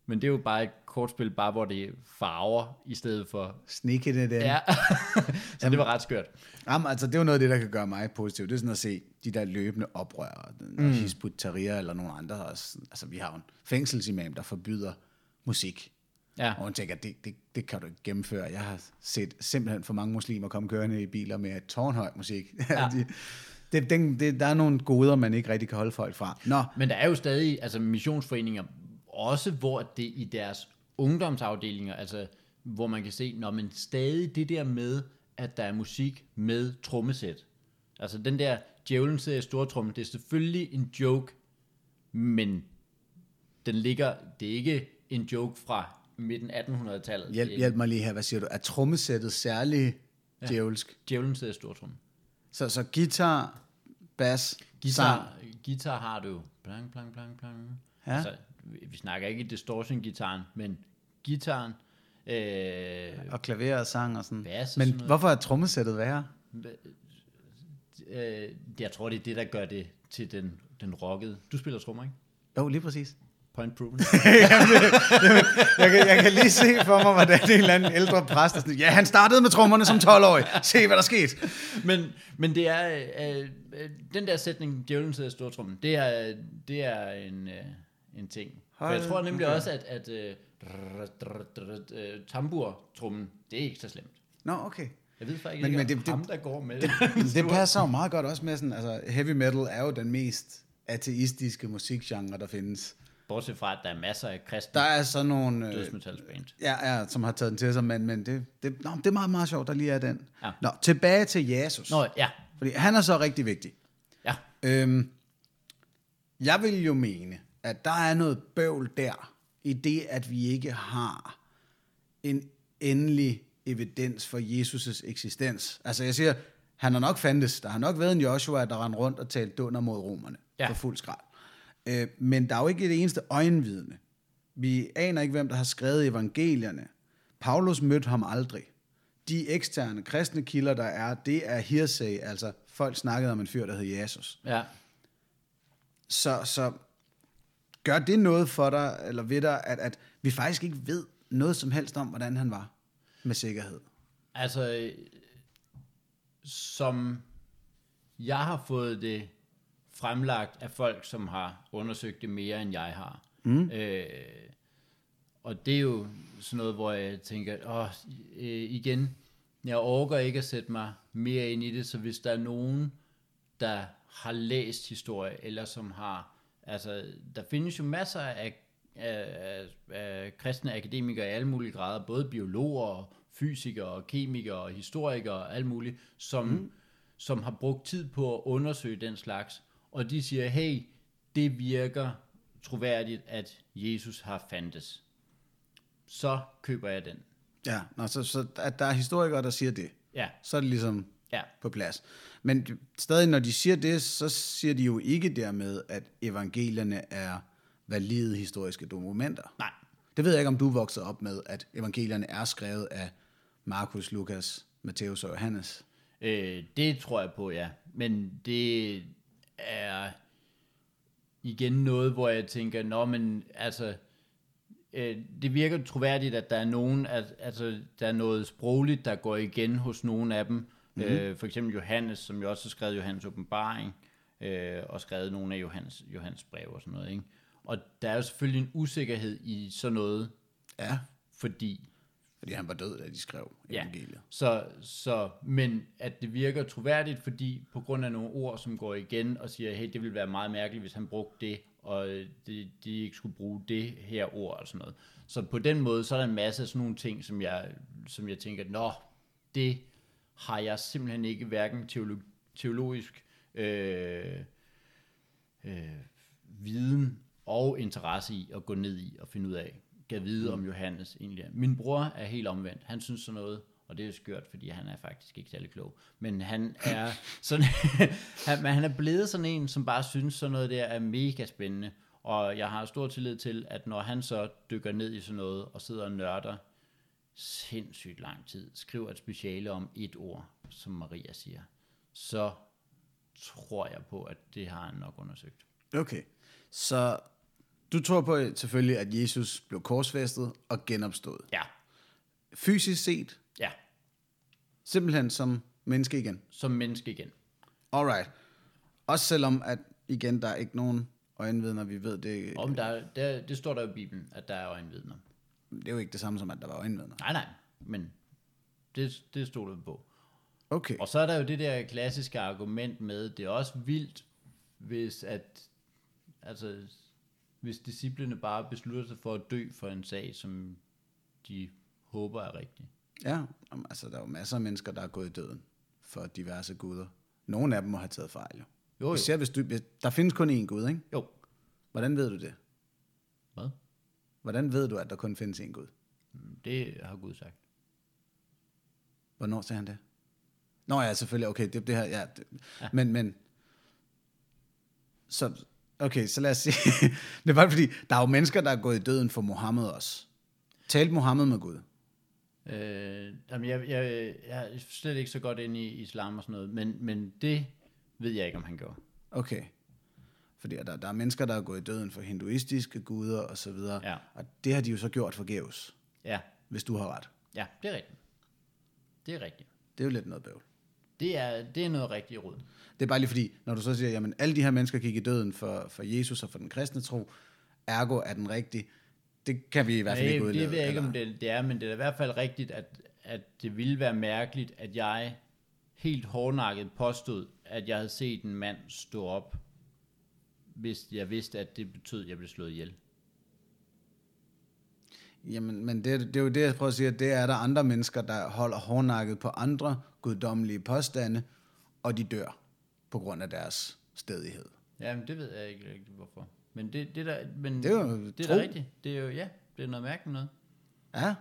Men det er jo bare et kortspil, bare hvor det er farver, i stedet for... Sneaky det der. Ja, <laughs> så det var ret skørt. Jamen, altså, det er jo noget af det, der kan gøre mig positiv. Det er sådan at se de der løbende oprør, mm. Hizbut Tahrir eller nogle andre også. Altså, vi har jo en fængselsimam, der forbyder musik. Ja. Og hun tænker, det, det, det kan du ikke gennemføre. Jeg har set simpelthen for mange muslimer komme kørende i biler med tårnhøj musik. <laughs> Ja. de, det, den, det, der er nogle goder, man ikke rigtig kan holde folk fra. Nå, Men der er jo stadig altså missionsforeninger, også hvor det i deres ungdomsafdelinger, altså hvor man kan se, når man stadig det der med, at der er musik med trommesæt. Altså den der djævlen sidder i stortrummen, det er selvfølgelig en joke, men den ligger, det er ikke en joke fra midten 1800-tallet. hjælp, hjælp mig lige her. Hvad siger du? Er trommesættet særlig ja. djævelsk? Djævlen sidder i stortrummen. Så, så guitar, bass, Guitar, sang. guitar har du plang, plang, plang, plang. Ja. Altså, vi, snakker ikke distortion-gitaren, men gitaren, øh, og klaver og sang og sådan. Bass og Men sådan noget. hvorfor er trommesættet værre? øh, jeg tror, det er det, der gør det til den, den rockede. Du spiller trommer, ikke? Jo, lige præcis. Point proven. <laughs> Jeg kan, jeg kan lige se for mig, hvordan en eller anden ældre præst er sådan, ja, han startede med trommerne som 12-årig. Se, hvad der skete. men, men det er, øh, øh, den der sætning, djævlen sidder i stortrummen, det er, det er en, øh, en ting. For jeg Hold- tror nemlig okay. også, at, at øh, drr, drr, drr, øh, tamburtrummen, det er ikke så slemt. Nå, okay. Jeg ved faktisk Men- ikke, men det- det- ham, der går med det. <laughs> Det passer jo meget godt også med sådan, altså heavy metal er jo den mest ateistiske musikgenre, der findes. Bortset fra, at der er masser af kristne Der er sådan nogle, øh, dødsmetalsband. ja, ja, som har taget den til sig, men, men det, det, nå, det er meget, meget sjovt, der lige er den. Ja. Nå, tilbage til Jesus. Nå, ja. Fordi han er så rigtig vigtig. Ja. Øhm, jeg vil jo mene, at der er noget bøvl der, i det, at vi ikke har en endelig evidens for Jesus' eksistens. Altså jeg siger, han har nok fandtes. Der har nok været en Joshua, der rendte rundt og talte dunder mod romerne Ja. på fuld skrald. Øh, men der er jo ikke det eneste øjenvidne. Vi aner ikke, hvem der har skrevet evangelierne. Paulus mødte ham aldrig. De eksterne kristne kilder, der er, det er hearsay, altså folk snakkede om en fyr, der hed Jesus. Ja. Så, så gør det noget for dig, eller ved dig, at, at vi faktisk ikke ved noget som helst om, hvordan han var med sikkerhed? Altså, som jeg har fået det fremlagt af folk, som har undersøgt det mere, end jeg har. Mm. Øh, og det er jo sådan noget, hvor jeg tænker, åh, øh, igen, jeg orker ikke at sætte mig mere ind i det, så hvis der er nogen, der har læst historie, eller som har, altså, der findes jo masser af, af, af, af kristne akademikere i alle mulige grader, både biologer, og fysikere, kemikere, historikere, og alt muligt, som, mm. som har brugt tid på at undersøge den slags, og de siger, hey, det virker troværdigt, at Jesus har fandtes. Så køber jeg den. Ja, nå, så, så at der er historikere, der siger det, Ja, så er det ligesom ja, på plads. Men stadig, når de siger det, så siger de jo ikke dermed, at evangelierne er valide historiske dokumenter. nej, Det ved jeg ikke, om du vokset op med, at evangelierne er skrevet af Markus, Lukas, Matthæus og Johannes. Øh, det tror jeg på, ja. Men det er igen noget, hvor jeg tænker, nå, men altså, øh, det virker troværdigt, at der er nogen, at, altså, der er noget sprogligt, der går igen hos nogen af dem. Mm-hmm. Øh, for eksempel Johannes, som jo også har skrevet Johannes åbenbaring, øh, og skrevet nogle af Johannes, Johannes brev og sådan noget, ikke? Og der er jo selvfølgelig en usikkerhed i sådan noget, Ja, fordi fordi han var død, da de skrev Ja. evangeliet. Så, så, men at det virker troværdigt, fordi på grund af nogle ord, som går igen og siger, hey, det ville være meget mærkeligt, hvis han brugte det, og øh, de, de ikke skulle bruge det her ord og sådan noget. Så på den måde, så er der en masse af sådan nogle ting, som jeg, som jeg tænker, nå, det har jeg simpelthen ikke hverken teolog, teologisk øh, øh, viden og interesse i at gå ned i og finde ud af. kan vide om Johannes egentlig er. Min bror er helt omvendt. Han synes sådan noget, og det er skørt, fordi han er faktisk ikke særlig klog. Men han er <laughs> sådan, <laughs> han, men han er blevet sådan en, som bare synes sådan noget der er mega spændende. Og jeg har stor tillid til, at når han så dykker ned i sådan noget, og sidder og nørder sindssygt lang tid, skriver et speciale om et ord, som Maria siger, så tror jeg på, at det har han nok undersøgt. Okay, så du tror på selvfølgelig, at Jesus blev korsfæstet og genopstået. Ja, Fysisk set, ja, simpelthen som menneske igen. som menneske igen. Alright. Også selvom, at igen, der er ikke nogen øjenvidner, vi ved det. Om der, der, det står der i Bibelen, at der er øjenvidner. Det er jo ikke det samme som, at der var øjenvidner. Nej, nej, men det, det stod der på. Okay. Og så er der jo det der klassiske argument med, det er også vildt, hvis at, altså, hvis disciplene bare beslutter sig for at dø for en sag, som de håber er rigtig. Ja, altså der er jo masser af mennesker, der er gået i døden for diverse guder. Nogle af dem må have taget fejl, jo. Jo, jo. Især hvis du, hvis, der findes kun én gud, ikke? Jo. Hvordan ved du det? Hvad? Hvordan ved du, at der kun findes én gud? Det har Gud sagt. Hvornår sagde han det? Nå ja, selvfølgelig, okay, det, det her, ja. Det, ja. Men, men, så, okay, så lad os sige, <laughs> det er bare fordi, der er jo mennesker, der er gået i døden for Mohammed også. Talte Mohammed med Gud? Øh, jamen jeg, jeg, jeg er slet ikke så godt inde i islam og sådan noget, men, men det ved jeg ikke, om han gjorde. Okay. Fordi der, der er mennesker, der er gået i døden for hinduistiske guder og så videre. Ja. Og det har de jo så gjort forgæves, Ja, hvis du har ret. ja, det er rigtigt. Det er rigtigt. Det er jo lidt noget bøvl. Det er, det er noget rigtigt råd. Det er bare lige fordi, når du så siger, jamen alle de her mennesker gik i døden for, for Jesus og for den kristne tro, ergo er den rigtig. Det kan vi i hvert fald ikke Nej, udlede. det ved jeg ikke, eller- om det, det er, men det er i hvert fald rigtigt, at, at det ville være mærkeligt, at jeg helt hårdnakket påstod, at jeg havde set en mand stå op, hvis jeg vidste, at det betød, at jeg blev slået ihjel. Jamen, men det, det er jo det, jeg prøver at sige, at det er der andre mennesker, der holder hårdnakket på andre guddommelige påstande, og de dør på grund af deres stedighed. Jamen, det ved jeg ikke rigtigt, hvorfor. Men det, det, der, men Det er jo det er da rigtigt. Det er jo, ja, det er noget mærkeligt noget. Ja,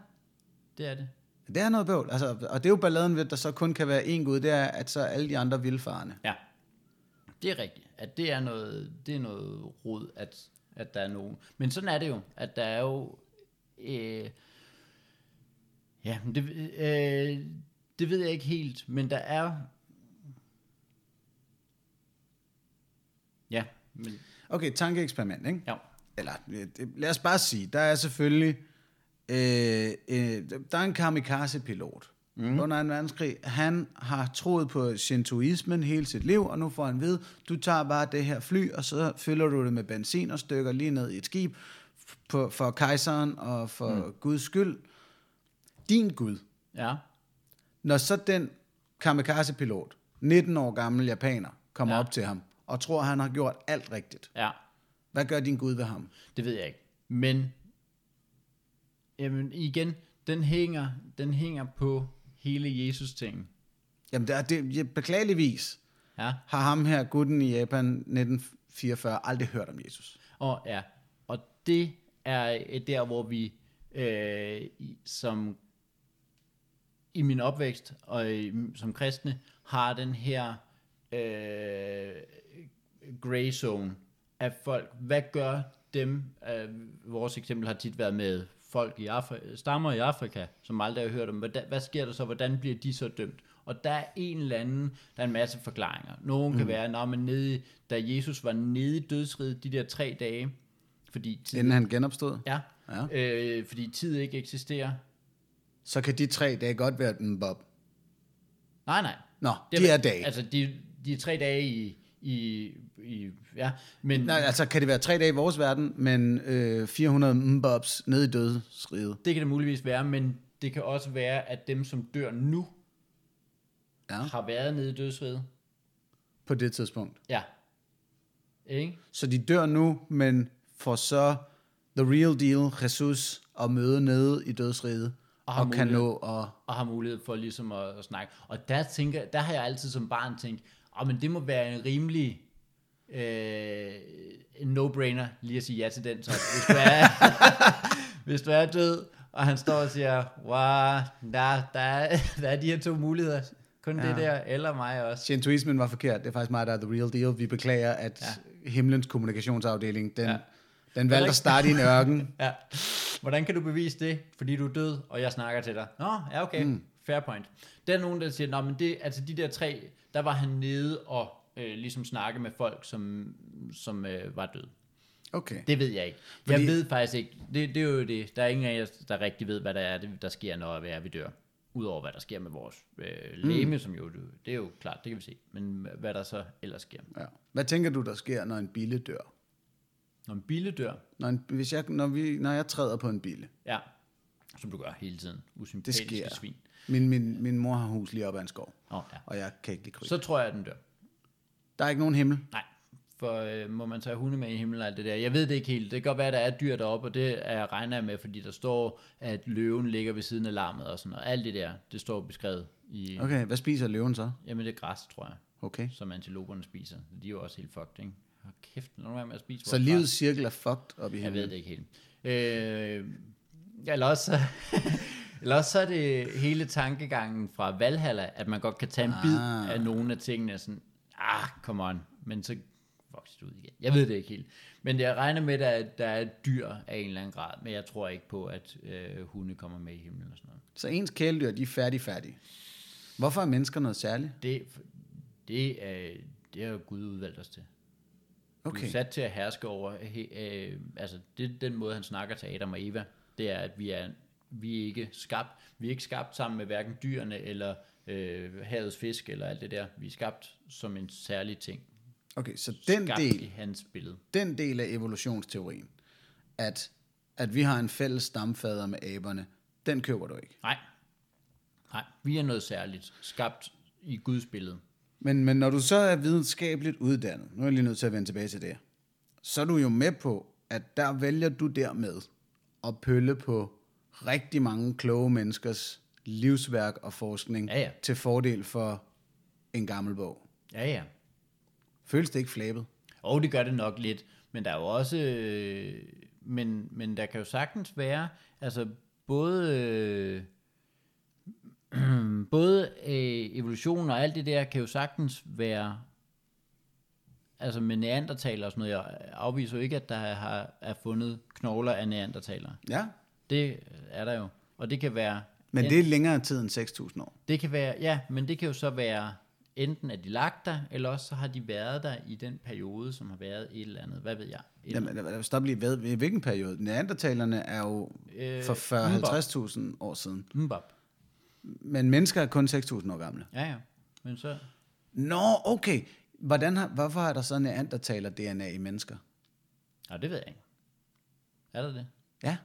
Det er det. det er noget bøvl. Altså, og det er jo balladen ved, at der så kun kan være én gud, det er, at så er alle de andre vildfarne. Ja. Det er rigtigt. At det er noget, det er noget rod, at, at der er nogen. Men sådan er det jo, at der er jo... Øh, ja, det, øh, det ved jeg ikke helt, men der er... Ja, men... Okay, tankeeksperiment, ikke? Ja. Eller øh, lad os bare sige, der er selvfølgelig, øh, øh, der er en kamikaze-pilot mm. under en verdenskrig. Han har troet på shintoismen hele sit liv, og nu får han ved, du tager bare det her fly, og så fylder du det med benzin og stykker lige ned i et skib på, for kejseren og for mm. Guds skyld. Din Gud. Ja. Når så den kamikaze-pilot, 19 år gammel japaner, kommer ja. op til ham og tror, han har gjort alt rigtigt. Ja. Hvad gør din Gud ved ham? Det ved jeg ikke. Men jamen, igen, den hænger, den hænger på hele Jesus-tingen. Jamen, det er, det, beklageligvis Ja. har ham her, gutten i Japan 1944, aldrig hørt om Jesus. Og ja, og det er øh, der, hvor vi øh, som i min opvækst og i, som kristne har den her øh, gray zone af folk. Hvad gør dem? Øh, vores eksempel har tit været med folk i Afrika, stammer i Afrika, som aldrig har hørt om. Hvad, hvad sker der så? Hvordan bliver de så dømt? Og der er en eller anden, der er en masse forklaringer. Nogle mm. kan være, når man nede, da Jesus var nede i dødsriget de der tre dage, fordi tid, Inden han genopstod. ja, Ja. Øh, fordi tid ikke eksisterer. Så kan de tre dage godt være en bob. Nej, nej. Nå, Det de er dage. Altså, de, de er tre dage i, i, i ja, men Nej, altså kan det være tre dage i vores verden, men øh, 400 mbobs nede i dødsriget. det kan det muligvis være, men det kan også være, at dem, som dør nu, Ja. har været nede i dødsriget. På det tidspunkt. Ja. Ikke? Så de dør nu, men får så the real deal, Jesus, at møde nede i dødsriget. Og Og, har og kan mulighed. nå at... Og har mulighed for ligesom at, at snakke. Og der, tænker, der har jeg altid som barn tænkt, oh, men det må være en rimelig øh, en no-brainer lige at sige ja til den. Så hvis du er, <laughs> hvis du er død, og han står og siger, wow, der, der, er, der er de her to muligheder. Kun ja. det der, eller mig også. Shintoismen var forkert. Det er faktisk mig, der er the real deal. Vi beklager, at ja. himlens kommunikationsafdeling, den, ja. den valgte at starte i en ørken. <laughs> ja. Hvordan kan du bevise det? Fordi du er død, og jeg snakker til dig. Nå, ja okay, mm. fair point. Der er nogen, der siger, Nå, men det, altså de der tre, der var han nede og øh, ligesom snakke med folk, som, som øh, var døde. Okay. Det ved jeg ikke. Fordi... Jeg ved faktisk ikke. Det, det er jo det. Der er ingen af jer, der rigtig ved, hvad der er, der sker, når vi, er, vi dør. Udover hvad der sker med vores øh, læme, mm. som jo, det er jo klart, det kan vi se. Men hvad der så ellers sker. Ja. Hvad tænker du, der sker, når en bille dør? Når en bille dør? Når, en, hvis jeg, når, vi, når jeg træder på en bille. Ja, som du gør hele tiden. Usympatiske det sker. svin. Min, min, min mor har hus lige op ad en skov, oh, ja. og jeg kan ikke lide kryb. Så tror jeg, at den dør. Der er ikke nogen himmel? Nej, for øh, må man tage hunde med i himlen og alt det der. Jeg ved det ikke helt. Det kan godt være, at der er dyr deroppe, og det er jeg regner med, fordi der står, at løven ligger ved siden af larmet og sådan noget. Alt det der, det står beskrevet i... Okay, hvad spiser løven så? Jamen det er græs, tror jeg. Okay. Som antiloperne spiser. De er jo også helt fucked, ikke? Hold kæft, lad nu være med at spise Så livets cirkel er fucked op i himlen? Jeg ved det ikke helt. Øh, eller også, <laughs> eller så er det hele tankegangen fra Valhalla, at man godt kan tage en ah. bid af nogle af tingene, sådan, ah, come on, men så vokset ud igen. Jeg ved det ikke helt. Men jeg regner med, at der er dyr af en eller anden grad, men jeg tror ikke på, at øh, hunde kommer med i himlen og sådan noget. Så ens kæledyr, de er færdig færdige. Hvorfor er mennesker noget særligt? Det, det, er, det er jo Gud udvalgt os til. Okay. Du er sat til at herske over, øh, altså det den måde, han snakker til Adam og Eva, det er, at vi er, vi er ikke skabt, vi er ikke skabt sammen med hverken dyrene eller øh, havets fisk eller alt det der. Vi er skabt som en særlig ting. Okay, så den del, i hans billede. den del af evolutionsteorien, at, at vi har en fælles stamfader med aberne, den køber du ikke? Nej. Nej, vi er noget særligt, skabt i Guds billede. Men, men når du så er videnskabeligt uddannet, nu er jeg lige nødt til at vende tilbage til det, så er du jo med på, at der vælger du dermed at pølle på rigtig mange kloge menneskers livsværk og forskning ja, ja. til fordel for en gammel bog. Ja, ja. Føles det ikke flabet? Og det gør det nok lidt, men der er jo også, øh, men, men der kan jo sagtens være, altså både, øh, <clears throat> både øh, evolution og alt det der kan jo sagtens være, altså med neandertaler og sådan noget, jeg afviser jo ikke, at der har, er fundet knogler af neandertalere. Ja. Det er der jo, og det kan være... Men det er længere tid end 6.000 år. Det kan være, ja, men det kan jo så være enten er de lagt der, eller også så har de været der i den periode, som har været et eller andet. Hvad ved jeg? Jamen, stop lige ved. I hvilken periode? Neandertalerne er jo øh, for 40-50.000 år siden. Mbop. Men mennesker er kun 6.000 år gamle. Ja, ja. Men så... Nå, okay. Hvordan har, hvorfor er der så neandertaler-DNA i mennesker? Ja, det ved jeg ikke. Er der det? Ja.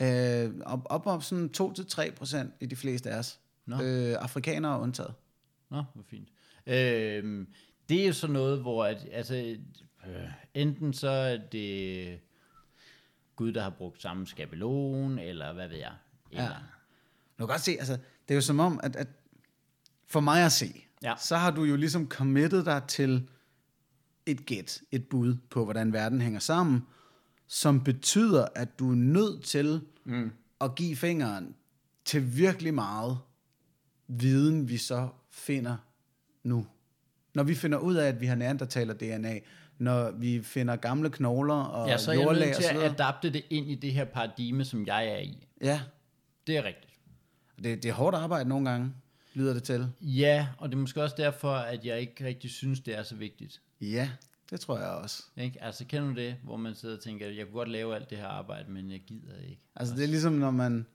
Øh, op, op op sådan 2-3 procent i de fleste af os. Nå. Øh, afrikanere er undtaget. Nå, hvor fint. Øh, det er jo sådan noget, hvor at, altså, øh, enten så er det Gud, der har brugt samme skabelon, eller hvad ved jeg. Eller... Ja. Du kan godt se, altså, det er jo som om, at, at for mig at se, ja. så har du jo ligesom committet dig til et gæt, et bud på, hvordan verden hænger sammen, som betyder, at du er nødt til mm. at give fingeren til virkelig meget viden, vi så finder nu. Når vi finder ud af, at vi har neandertaler DNA, når vi finder gamle knogler og Ja, så er jeg nødt til at adapte det ind i det her paradigme, som jeg er i. Ja. Det er rigtigt. Det, det er hårdt arbejde nogle gange, lyder det til. Ja, og det er måske også derfor, at jeg ikke rigtig synes, det er så vigtigt. Ja, det tror jeg også. Ikke? Altså kender du det, hvor man sidder og tænker, jeg kunne godt lave alt det her arbejde, men jeg gider ikke. Altså det er ligesom, når man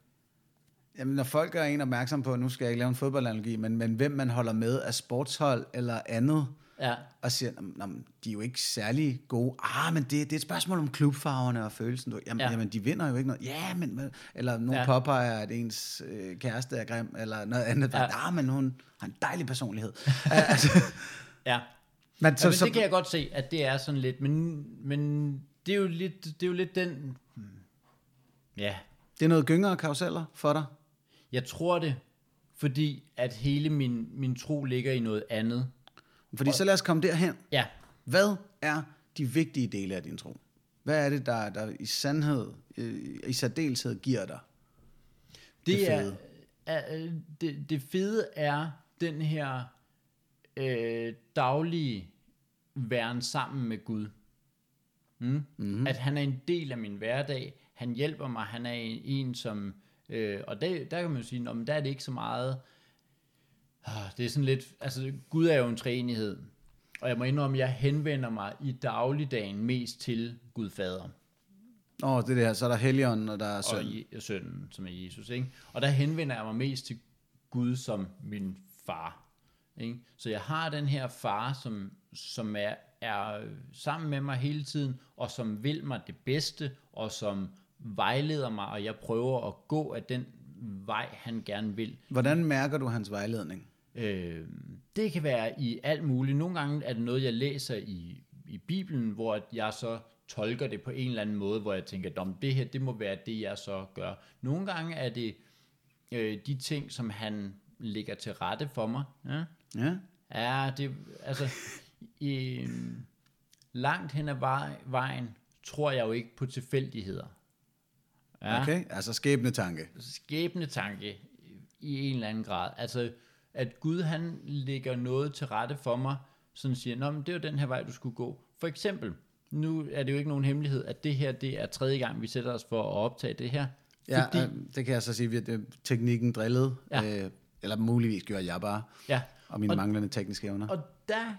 Jamen, når folk er en opmærksom på, nu skal jeg ikke lave en fodboldanalogi, men, men hvem man holder med af sportshold eller andet, ja. og siger, de er jo ikke særlig gode. Ah, men det, det er et spørgsmål om klubfarverne og følelsen. Jamen, ja. jamen, de vinder jo ikke noget. Ja, men... Eller nogen ja. påpeger, at ens øh, kæreste er grim, eller noget andet. Ja. Ah, men hun har en dejlig personlighed. <laughs> altså, ja. Men, så, ja, men så, det kan jeg godt se, at det er sådan lidt, men, men det, er jo lidt, det er jo lidt den... Hmm, ja. Det er noget gyngere karuseller for dig? Jeg tror det, fordi at hele min, min tro ligger i noget andet. Fordi og, så lad os komme derhen. Ja. Hvad er de vigtige dele af din tro? Hvad er det, der, der i sandhed, øh, i særdeleshed giver dig? Det, Det det er, fede. er øh, det, det fede er den her øh, daglige væren sammen med Gud. Mm? Mm-hmm. At han er en del af min hverdag. Han hjælper mig. Han er en, en som... Øh, og der, der kan man jo sige, "Nå, men der er det ikke så meget... Ah, Det er sådan lidt... Altså, Gud er jo en træenighed. Og jeg må indrømme, at jeg henvender mig i dagligdagen mest til Gud Fader Åh, oh, det er det her, så er der Helligånden, og der er og søn. Je- sønnen, som er Jesus. Ikke? Og der henvender jeg mig mest til Gud som min far. Ikke? Så jeg har den her far, som, som er, er sammen med mig hele tiden, og som vil mig det bedste, og som vejleder mig, og jeg prøver at gå af den vej, han gerne vil. Hvordan mærker du hans vejledning? Øh, det kan være i alt muligt. Nogle gange er det noget, jeg læser i, i Bibelen, hvor jeg så tolker det på en eller anden måde, hvor jeg tænker, at det her, det må være det, jeg så gør. Nogle gange er det øh, de ting, som han lægger til rette for mig. Ja, Ja? ja det, altså, i, langt hen ad vej, vejen, tror jeg jo ikke på tilfældigheder. Ja Okay, altså skæbnetanke. skæbnetanke i en eller anden grad. Altså, at Gud han lægger noget til rette for mig, sådan siger, Nå, men det er den her vej, du skulle gå. For eksempel, nu er det jo ikke nogen hemmelighed, at det her, det er tredje gang, vi sætter os for at optage det her. Ja, Fordi, øh, det kan jeg så sige, at øh, teknikken drillede. Ja. Øh, eller muligvis gjorde jeg bare, ja. Og mine Og- manglende tekniske evner. Og der,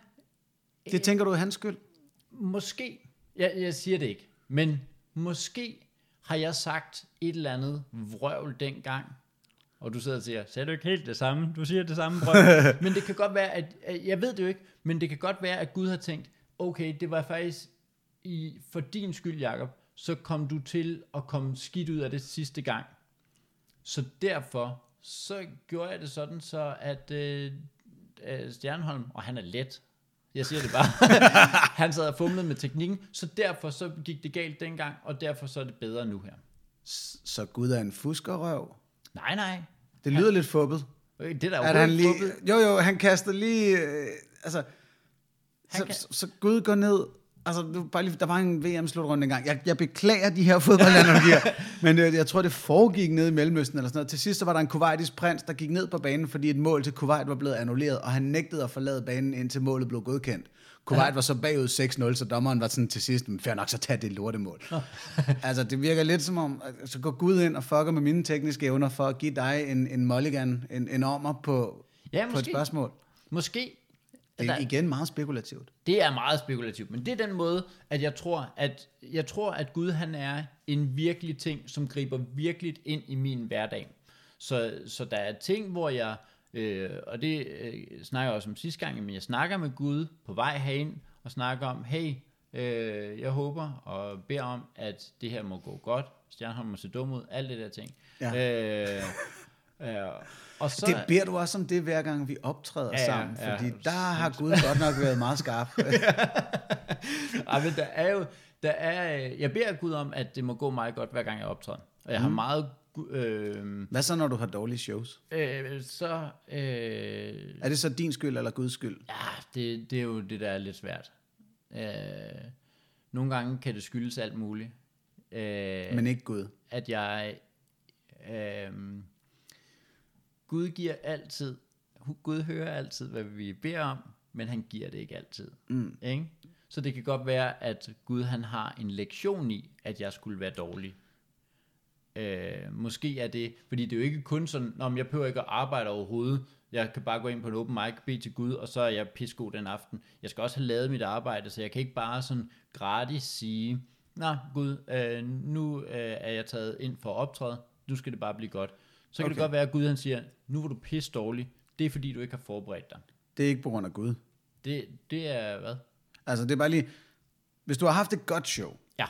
Det tænker du er hans skyld? måske, jeg, jeg siger det ikke, men måske har jeg sagt et eller andet vrøvl dengang, og du sidder og siger, sagde du ikke helt det samme? Du siger det samme vrøvl. <laughs> men det kan godt være, at, jeg ved det jo ikke, men det kan godt være, at Gud har tænkt, okay, det var faktisk i, for din skyld, Jacob, så kom du til at komme skidt ud af det sidste gang. Så derfor, så gjorde jeg det sådan, så at øh, øh, Stjernholm, og han er let, jeg siger det bare, <laughs> han sad og fumlede med teknikken, så derfor så gik det galt dengang, og derfor så er det bedre nu her. Så Gud er en fuskerøv? Nej, nej. Det lyder lidt fubbet. Øh, Det er jo At han lige, fubbet. jo, jo, han kaster lige... Øh, altså, så, kan- så, så Gud går ned... Altså, bare lige, der var en VM-slutrunde engang. Jeg, jeg beklager de her <laughs> fodboldanalogier, men øh, jeg tror, det foregik ned i Mellemøsten eller sådan noget. Til sidst så var der en kuwaitisk prins, der gik ned på banen, fordi et mål til Kuwait var blevet annulleret, og han nægtede at forlade banen, indtil målet blev godkendt. Kuwait ja. var så bagud 6-0, så dommeren var sådan til sidst, men fair nok, så tag det lortemål. <laughs> altså, det virker lidt som om, så går Gud ind og fucker med mine tekniske evner for at give dig en, en mulligan, en, en ommer på, Ja, på et spørgsmål. Måske. Det er igen meget spekulativt. Det er meget spekulativt, men det er den måde, at jeg tror, at jeg tror, at Gud han er en virkelig ting, som griber virkelig ind i min hverdag. Så, så der er ting, hvor jeg, øh, og det øh, snakker jeg også om sidste gang, men jeg snakker med Gud på vej herind, og snakker om, hey, øh, jeg håber og beder om, at det her må gå godt, Stjernholm må se dum ud, alt det der ting. Ja. Øh, øh, og så, Det beder du også om det, hver gang vi optræder Ja, ja, sammen, ja. fordi der har Gud godt nok været meget skarp. <laughs> Ej, men der er jo, der er, øh, jeg beder Gud om, at det må gå meget godt, hver gang jeg optræder. Og jeg har meget, øh, Hvad så, når du har dårlige shows? øh, så, øh, Er det så din skyld eller Guds skyld? ja, det, det er jo det, der er lidt svært. Øh, nogle gange kan det skyldes alt muligt. Øh, Men ikke Gud. at jeg, øh, Gud giver altid, Gud hører altid, hvad vi beder om, men han giver det ikke altid. Mm. Ikke? Så det kan godt være, at Gud han har en lektion i, at jeg skulle være dårlig. Øh, måske er det, fordi det er jo ikke kun sådan, om jeg behøver ikke at arbejde overhovedet. Jeg kan bare gå ind på en open mic, bede til Gud, og så er jeg pissegod den aften. Jeg skal også have lavet mit arbejde, så jeg kan ikke bare sådan gratis sige, Nå Gud, øh, nu øh, er jeg taget ind for at optræde, nu skal det bare blive godt. Så kan okay. det godt være, at Gud han siger, nu var du pisse dårlig, det er fordi du ikke har forberedt dig. Det er ikke på grund af Gud. Det, det er hvad? Altså, det er bare lige... Hvis du har haft et godt show, Ja,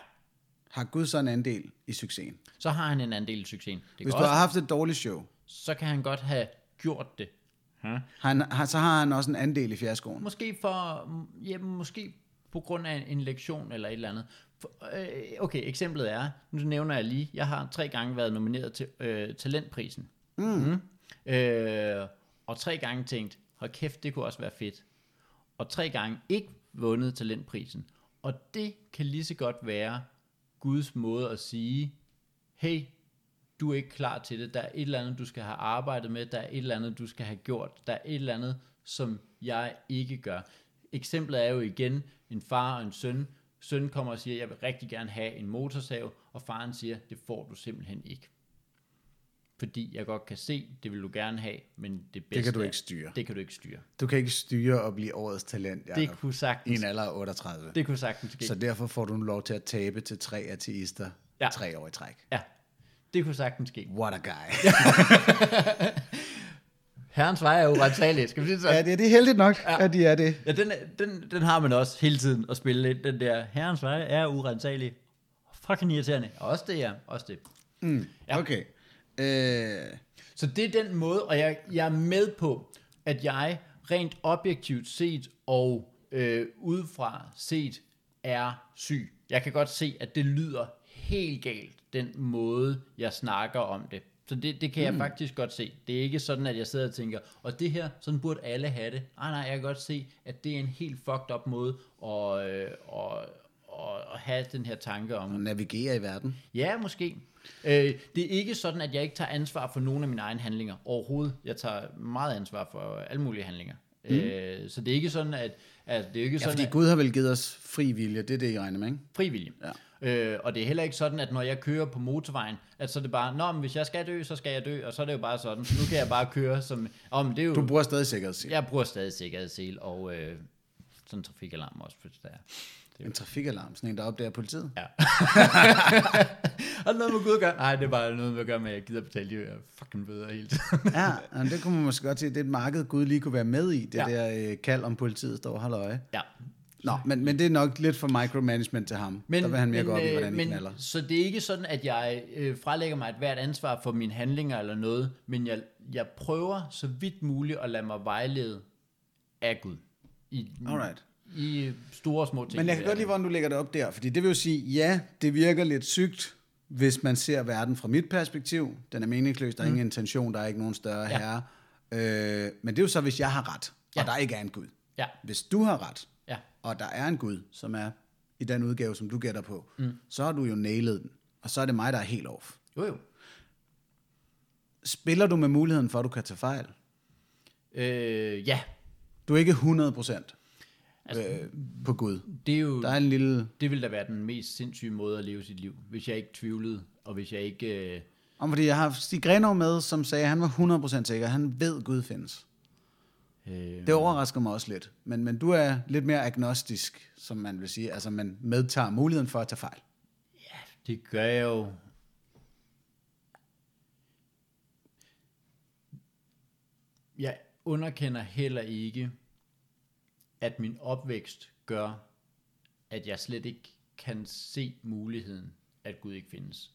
har Gud så en andel i succesen. så har han en andel i succesen. Det Hvis du også, har haft et dårligt show, så kan han godt have gjort det. Ja. han, så har han også en andel i fiaskoen. Måske for, ja, måske på grund af en lektion eller et eller andet. For, øh, okay, eksemplet er, nu nævner jeg lige, jeg har tre gange været nomineret til øh, talentprisen. Mm. Mm. Øh, og tre gange tænkt, hold kæft, det kunne også være fedt. Og tre gange ikke vundet talentprisen. Og det kan lige så godt være Guds måde at sige, hey, du er ikke klar til det, der er et eller andet, du skal have arbejdet med, der er et eller andet, du skal have gjort, der er et eller andet, som jeg ikke gør. Eksemplet er jo igen en far og en søn. Søn kommer og siger, jeg vil rigtig gerne have en motorsav, og faren siger, det får du simpelthen ikke. Fordi jeg godt kan se, det vil du gerne have, men det bedste Det kan du ikke styre. Det kan du ikke styre. Du kan ikke styre og blive årets talent, Det Jacob, kunne i sagtens, en alder af 38. det kunne sagtens ske. Så derfor får du lov til at tabe til tre ateister ja. tre år i træk. Ja, det kunne sagtens ske. What a guy. <laughs> <laughs> Herrens vej er uretsageligt, skal vi sige det sådan? ja, det, det er heldigt nok, ja. at de er det. Ja, den, er- den, den har man også hele tiden at spille lidt. Den der, herrens vej er urensagelig. Fucking irriterende. Også det, ja. Også det. Mm. Ja. Okay. Øh, Så det er den måde, og jeg, jeg er med på, at jeg rent objektivt set og øh, udefra set er syg. Jeg kan godt se, at det lyder helt galt, den måde, jeg snakker om det. Så det, det kan jeg faktisk godt se. Det er ikke sådan, at jeg sidder og tænker, og det her, sådan burde alle have det. Nej, nej, jeg kan godt se, at det er en helt fucked up måde at, øh, at, at, have den her tanke om, at navigere i verden. Ja, måske. Øh, det er ikke sådan, at jeg ikke tager ansvar for nogle af mine egne handlinger overhovedet. Jeg tager meget ansvar for alle mulige handlinger. Mm. Øh, så det er ikke sådan, at, at det er ikke Ja, sådan, fordi at Gud har vel givet os fri vilje, det er det, I regner med, ikke? frivillig. Ja. Øh, og det er heller ikke sådan, at når jeg kører på motorvejen, at så er det bare, nå, men hvis jeg skal dø, så skal jeg dø, og så er det jo bare sådan. Så nu kan jeg bare køre som, om det er jo, Du bruger stadig sikkerhedssel. jeg bruger stadig sikkerhedssel, og øh, sådan en trafikalarm også, hvis der er. En trafikalarm, sådan en, der opdager politiet. Ja. <laughs> og noget med Gud at gøre? Nej, det er bare noget med at gøre med, at jeg gider betale de her fucking bøder hele tiden. Ja, men det kunne man måske godt se, det er et marked, Gud lige kunne være med i, det ja. der øh, kald om politiet står og holder øje. ja. Nå, men, men det er nok lidt for micromanagement til ham. Men, der vil han mere men, gå op i, øh, hvordan I men, knaller. Så det er ikke sådan, at jeg øh, frelægger mig et hvert ansvar for mine handlinger eller noget, men jeg, jeg prøver så vidt muligt at lade mig vejlede af Gud. I, Alright. I store og små ting. Men jeg kan godt lide, hvordan du lægger det op der, fordi det vil jo sige, ja, det virker lidt sygt, hvis man ser verden fra mit perspektiv. Den er meningsløs, der er mm. ingen intention, der er ikke nogen større Ja. herre. Øh, men det er jo så, hvis jeg har ret, og Ja. der ikke er en Gud. Ja, Hvis du har ret, og der er en Gud, som er i den udgave, som du gætter på, mm. så har du jo nailet den. Og så er det mig, der er helt off. jo jo. Spiller du med muligheden for, at du kan tage fejl? Øh, ja, Du er ikke 100 procent Altså- øh, på Gud. det er jo... Der er en lille... Det ville da være den mest sindssyge måde at leve sit liv, hvis jeg ikke tvivlede, og hvis jeg ikke... Øh, Om fordi jeg har Stig Grenov med, som sagde, at han var 100% sikker. Han ved, at Gud findes. Øh, Det overrasker mig også lidt. Men, men du er lidt mere agnostisk, som man vil sige. Altså, man medtager muligheden for at tage fejl. Det gør jeg jo. Jeg underkender heller ikke, at min opvækst gør, at jeg slet ikke kan se muligheden, at Gud ikke findes.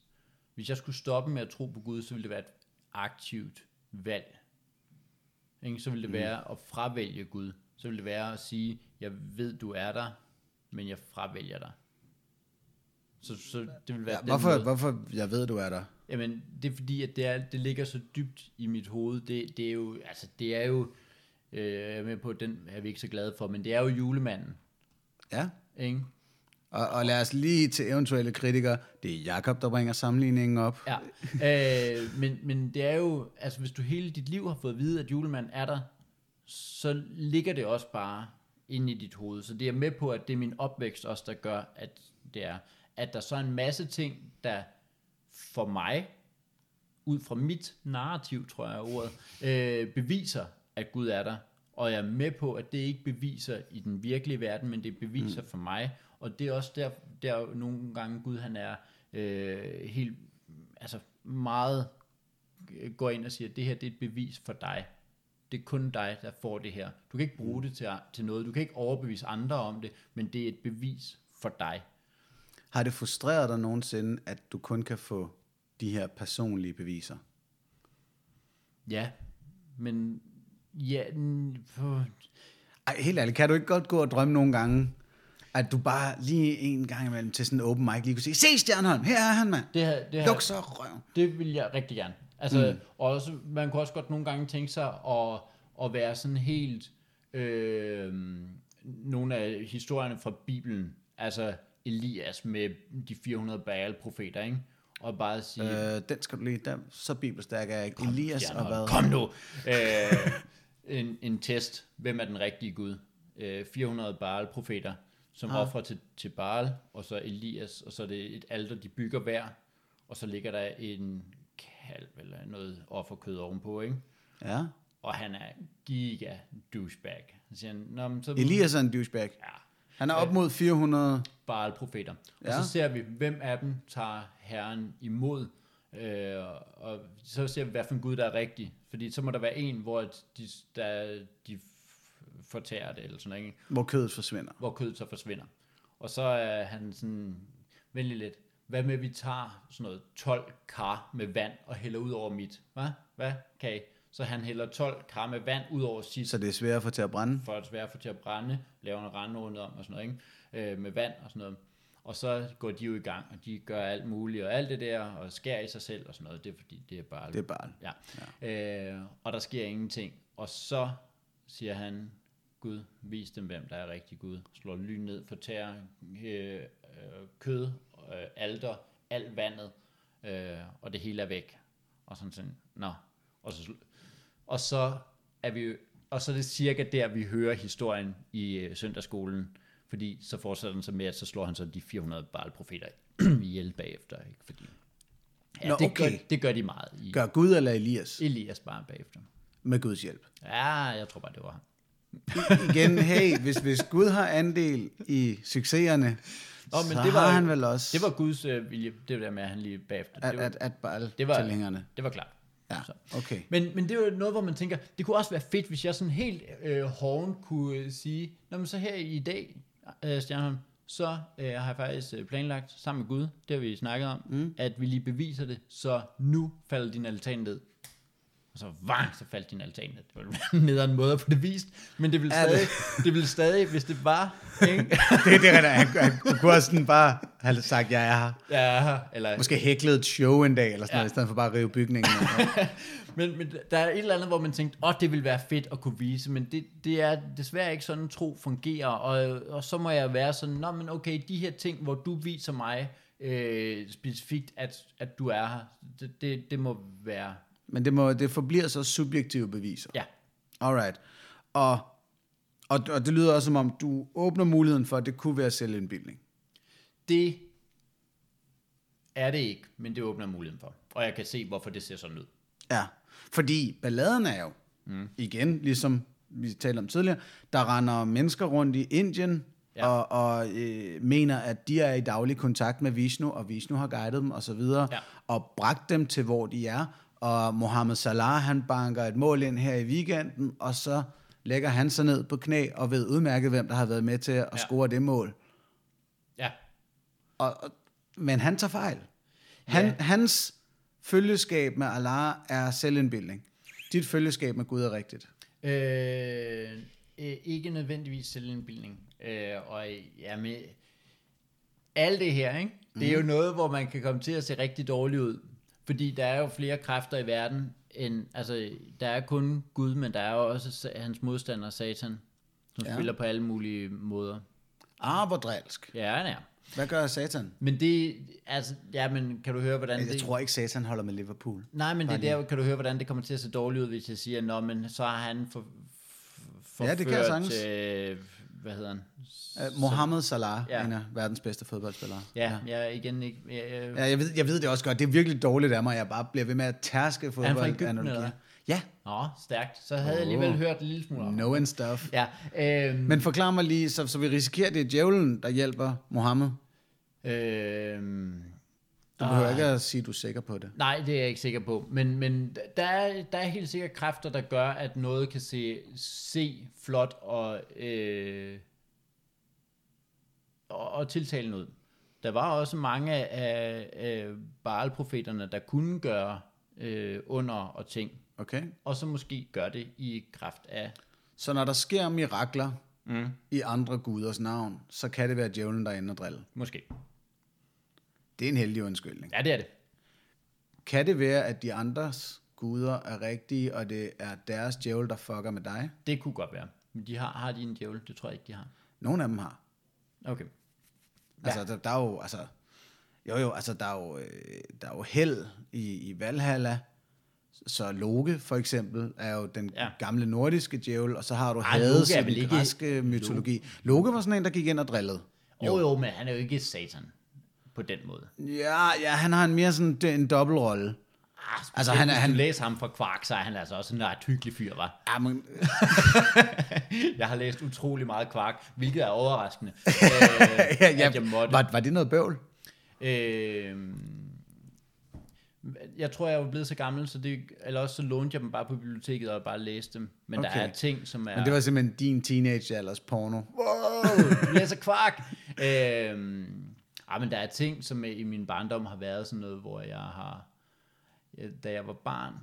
Hvis jeg skulle stoppe med at tro på Gud, så ville det være et aktivt valg. Ikke? Så ville det være at fravælge Gud. Så ville det være at sige, jeg ved, du er der, men jeg fravælger dig. Så, så det vil være Ja, hvorfor, måde. hvorfor jeg ved, du er der? Jamen, det er fordi, at det, er, det ligger så dybt i mit hoved. Det, det er jo, altså, det er jo, øh, jeg er med på, den er vi ikke så glade for, men det er jo julemanden, Ja. ikke? Og, og lad os lige til eventuelle kritikere. Det er Jakob der bringer sammenligningen op. Ja, øh, men, men det er jo, altså hvis du hele dit liv har fået at vide, at julemanden er der, så ligger det også bare inde i dit hoved. Så det er med på, at det er min opvækst også, der gør, at det er, at der så er en masse ting, der for mig, ud fra mit narrativ, tror jeg er ordet, øh, beviser, at Gud er der. Og jeg er med på, at det ikke beviser i den virkelige verden, men det beviser mm. for mig. Og det er også der, der nogle gange Gud, han er øh, helt, altså meget øh, går ind og siger, at det her det er et bevis for dig. Det er kun dig, der får det her. Du kan ikke bruge det til, til noget. Du kan ikke overbevise andre om det, men det er et bevis for dig. Har det frustreret dig nogensinde, at du kun kan få de her personlige beviser? Ja, men ja, på, Ej, helt ærligt, kan du ikke godt gå og drømme nogle gange, at du bare lige en gang imellem til sådan en open mic lige kunne sige, se Stjernholm, her er han, mand. det her, det her, Luk så røven. Det vil jeg rigtig gerne. Altså, mm. og også, man kunne også godt nogle gange tænke sig at, at være sådan helt, øh, nogle af historierne fra Bibelen, altså Elias med de 400 Baal-profeter, ikke? Og bare sige, Øh, den skal du lige, der, så bibelstærk er ikke. Elias og hvad? Kom nu! Øh, en, en test. Hvem er den rigtige Gud? Øh, 400 Baal-profeter, som ah. offrer til, til Baal, og så Elias, og så er det et alter, de bygger hver, og så ligger der en kalv eller noget offerkød ovenpå, ikke? Ja. Og han er giga douchebag. Så siger han, Nå, men så Elias er en douchebag. Ja, Han er op mod 400. Baal-profeter. Og Ja. så ser vi, hvem af dem tager Herren imod, øh, og så ser vi, hvad for en Gud, der er rigtig. Fordi så må der være en, hvor de, der, de fortærer det, eller sådan noget, ikke? Hvor kødet forsvinder. hvor kødet så forsvinder. Og så er han sådan, venlig lidt, hvad med vi tager sådan noget 12 kar med vand og hælder ud over mit? Hvad? Hvad kan I? Så han hælder 12 kar med vand ud over sit, Så det er svært at få til at brænde. for at svære for til at brænde, laver en rende rundt om og sådan noget, ikke? Øh, med vand og sådan noget. Og så går de jo i gang, og de gør alt muligt, og alt det der, og skærer i sig selv og sådan noget. Det er fordi, det er bare... Det er bare. Ja. ja. Øh, og der sker ingenting. Og så siger han, Gud, vis dem, hvem der er rigtig Gud. Slår lyn ned, fortærer øh, øh, kød, øh, alter, alt vandet, øh, og det hele er væk. Og sådan sådan, nå. Og så, og så er vi og så er det cirka der, vi hører historien i øh, søndagsskolen, fordi så fortsætter den så med, at så slår han så de 400 Baal-profeter <clears throat> ihjel bagefter. Ikke? Fordi, ja, Nå, det, okay. gør, det gør de meget i Gør Gud eller Elias Elias bare bagefter. med Guds hjælp. Ja, jeg tror bare, det var ham. Igen, hey, hvis, hvis Gud har andel i succeserne, Nå, men så det var, har han vel også Det var Guds øh, vilje, det var der med, at han lige bagefter. at, det, var, at, at bare det var- tilhængerne. det var klart. Ja, Så. okay. Men, men det er jo noget, hvor man tænker, det kunne også være fedt, hvis jeg sådan helt øh, hoven kunne øh, sige, Nå, men så her i dag, øh, Stjernholm, så øh, har jeg faktisk øh, planlagt sammen med Gud, det har vi snakket om, mm. at vi lige beviser det, så nu falder din altan ned. Og så vang, så faldt din altan ned. Det var en nederen måde at få det vist, men det ville Er det? stadig, det ville stadig hvis det var, ikke? det, <laughs> det er rigtigt. Han, han, du kunne også sådan bare have sagt, jeg er her. ja, eller Måske hæklet et show en dag, eller sådan Ja. noget, i stedet for bare at rive bygningen. <laughs> Men, men der er et eller andet, hvor man tænkte, åh, det ville være fedt at kunne vise, men det, det er desværre ikke sådan, tro fungerer, og, og så må jeg være sådan, nå, men okay, de her ting, hvor du viser mig øh, specifikt, at, at du er her, det, det, det må være, Men det, må, det forbliver så subjektive beviser. ja, Alright. Og, og, og det lyder også som om, du åbner muligheden for, at det kunne være selvindbildning. det er det ikke, men det åbner muligheden for, og jeg kan se, hvorfor det ser sådan ud. Ja, fordi balladen er jo, mm. igen, ligesom vi talte om tidligere, der render mennesker rundt i Indien, ja. og, og øh, mener, at de er i daglig kontakt med Vishnu, og Vishnu har guidet dem osv., Ja. og bragt dem til, hvor de er, og Mohammed Salah, han banker et mål ind her i weekenden, og så lægger han sig ned på knæ, og ved udmærket, hvem der har været med til at Ja. score det mål. Ja, Og, og, men han tager fejl. Han, Ja. Hans følgeskab med Allah er selvindbildning. Dit følgeskab med Gud er rigtigt. Øh, øh, ikke nødvendigvis selvindbildning. Øh, og ja, med alt det her, ikke? det er jo noget, hvor man kan komme til at se rigtig dårligt ud. Fordi der er jo flere kræfter i verden, end, altså, der er kun Gud, men der er jo også hans modstander, Satan, som ja. Spiller på alle mulige måder. Ah, hvor drilsk. Ja, han er. Hvad gør Satan? Men det, altså, ja, men kan du høre, hvordan Jeg det... tror ikke, Satan holder med Liverpool. Nej, men det er der, kan du høre, hvordan det kommer til at se dårligt ud, hvis jeg siger, nå, men så har han for, for, Ja, det kan jeg sagtens. øh, hvad hedder han? Uh, Mohammed Salah, Ja. ja. en af verdens bedste fodboldspillere. Ja, jeg er igen ikke... Jeg, jeg, Ja, jeg ved, jeg ved det også godt. Det er virkelig dårligt af mig, at jeg bare bliver ved med at tærske Egypten, fodboldanalogier. eller? Ja, Nå, stærkt. Så havde jeg alligevel hørt en lille smule om. no and stuff. Ja, øhm, Men forklar mig lige, så, så vi risikerer, det er djævlen, der hjælper Mohammed. øhm, Du behøver ikke at sige, at du er sikker på det. Nej, det er jeg ikke sikker på. Men, men der, er, der er helt sikkert kræfter, der gør, at noget kan se, se flot og, øh, og, og tiltalende ud. Der var også mange af, af Baal-profeterne, der kunne gøre øh, under og ting, Okay? og så måske gør det i kraft af... Så når der sker mirakler mm. i andre guders navn, så kan det være djævlen, der er inde og drille. Måske. Det er en heldig undskyldning. Ja, det er det. Kan det være, at de andres guder er rigtige, og det er deres djævel, der fucker med dig? Det kunne godt være. Men de har, har de en djævel? Det tror jeg ikke, de har. Nogle af dem har. Okay. Altså, der, der er jo, altså, jo jo, altså, der er jo, øh, der er jo held i, i Valhalla, så Loke for eksempel er jo den Ja. ja. gamle nordiske djævel, og så har du Ej, Hades i den ikke- græske mytologi. Loke var sådan en, der gik ind og drillede. Jo, jo, men han er jo ikke satan på den måde. Ja, ja, han har en mere sådan en dobbeltrolle. Ah, Altså, han hvis han- du læser ham fra Quark, så er han altså også en ret hyggelig fyr, var. Ja, men, <laughs> Jeg har læst utrolig meget Quark, hvilket er overraskende, <laughs> øh, ja, at jeg måtte. var, var det noget bøvl? Øh, jeg tror, jeg var blevet så gammel, så det, eller også så lånte jeg dem bare på biblioteket og bare læste dem. Men okay. der er ting, som er... Men det var simpelthen din teenagealders porno. wow, du læser Quark! øh, ah, men der er ting, som i min barndom har været sådan noget, hvor jeg har... Da jeg var barn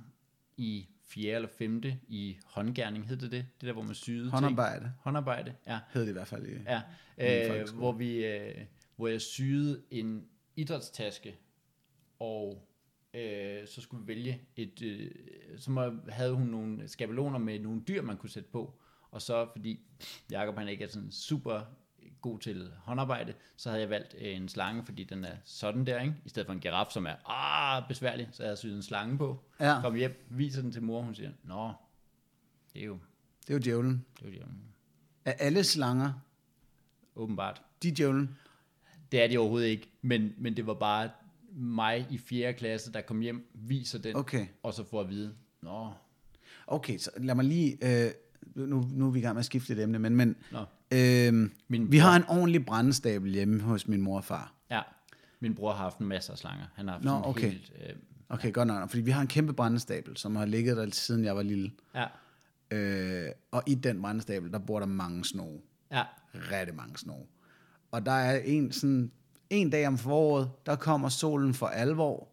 i 4. eller 5. i håndgærning, hed det det? Det der, hvor man syede ting. Håndarbejde Håndarbejde, ja. hed det i hvert fald. i- Ja, øh, hvor, vi, øh, hvor jeg syede en idrætstaske, og øh, så skulle vi vælge et, øh, så havde hun nogle skabeloner med nogle dyr, man kunne sætte på, og så fordi Jacob han ikke er sådan super god til håndarbejde, så havde jeg valgt øh, en slange, fordi den er sådan der, ikke? i stedet for en giraf, som er ah, besværlig, så havde jeg syet en slange på. Ja. Kom hjem, viser den til mor, hun siger, nå, det er jo, Det er jo djævlen. det er jo Af alle slanger, åbenbart. de er djævlen. Det er det overhovedet ikke, men, men det var bare mig i 4. klasse, der kom hjem, viser den, Okay. og så får at vide, nå, Okay, så lad mig lige... Øh, nu, nu er vi i gang med at skifte et emne, men, men nå. Øh, Min vi har en ordentlig brændestabel hjemme hos min mor og far. Ja, min bror har haft en masse af slanger. Han har haft Nå, sådan okay. helt, øh, Okay, godt nok. Fordi vi har en kæmpe brændestabel, som har ligget der siden jeg var lille. ja, Øh, og i den brændestabel, der bor der mange snoge. ja, Rigtig mange snoge. Og der er en sådan... En dag om foråret, der kommer solen for alvor,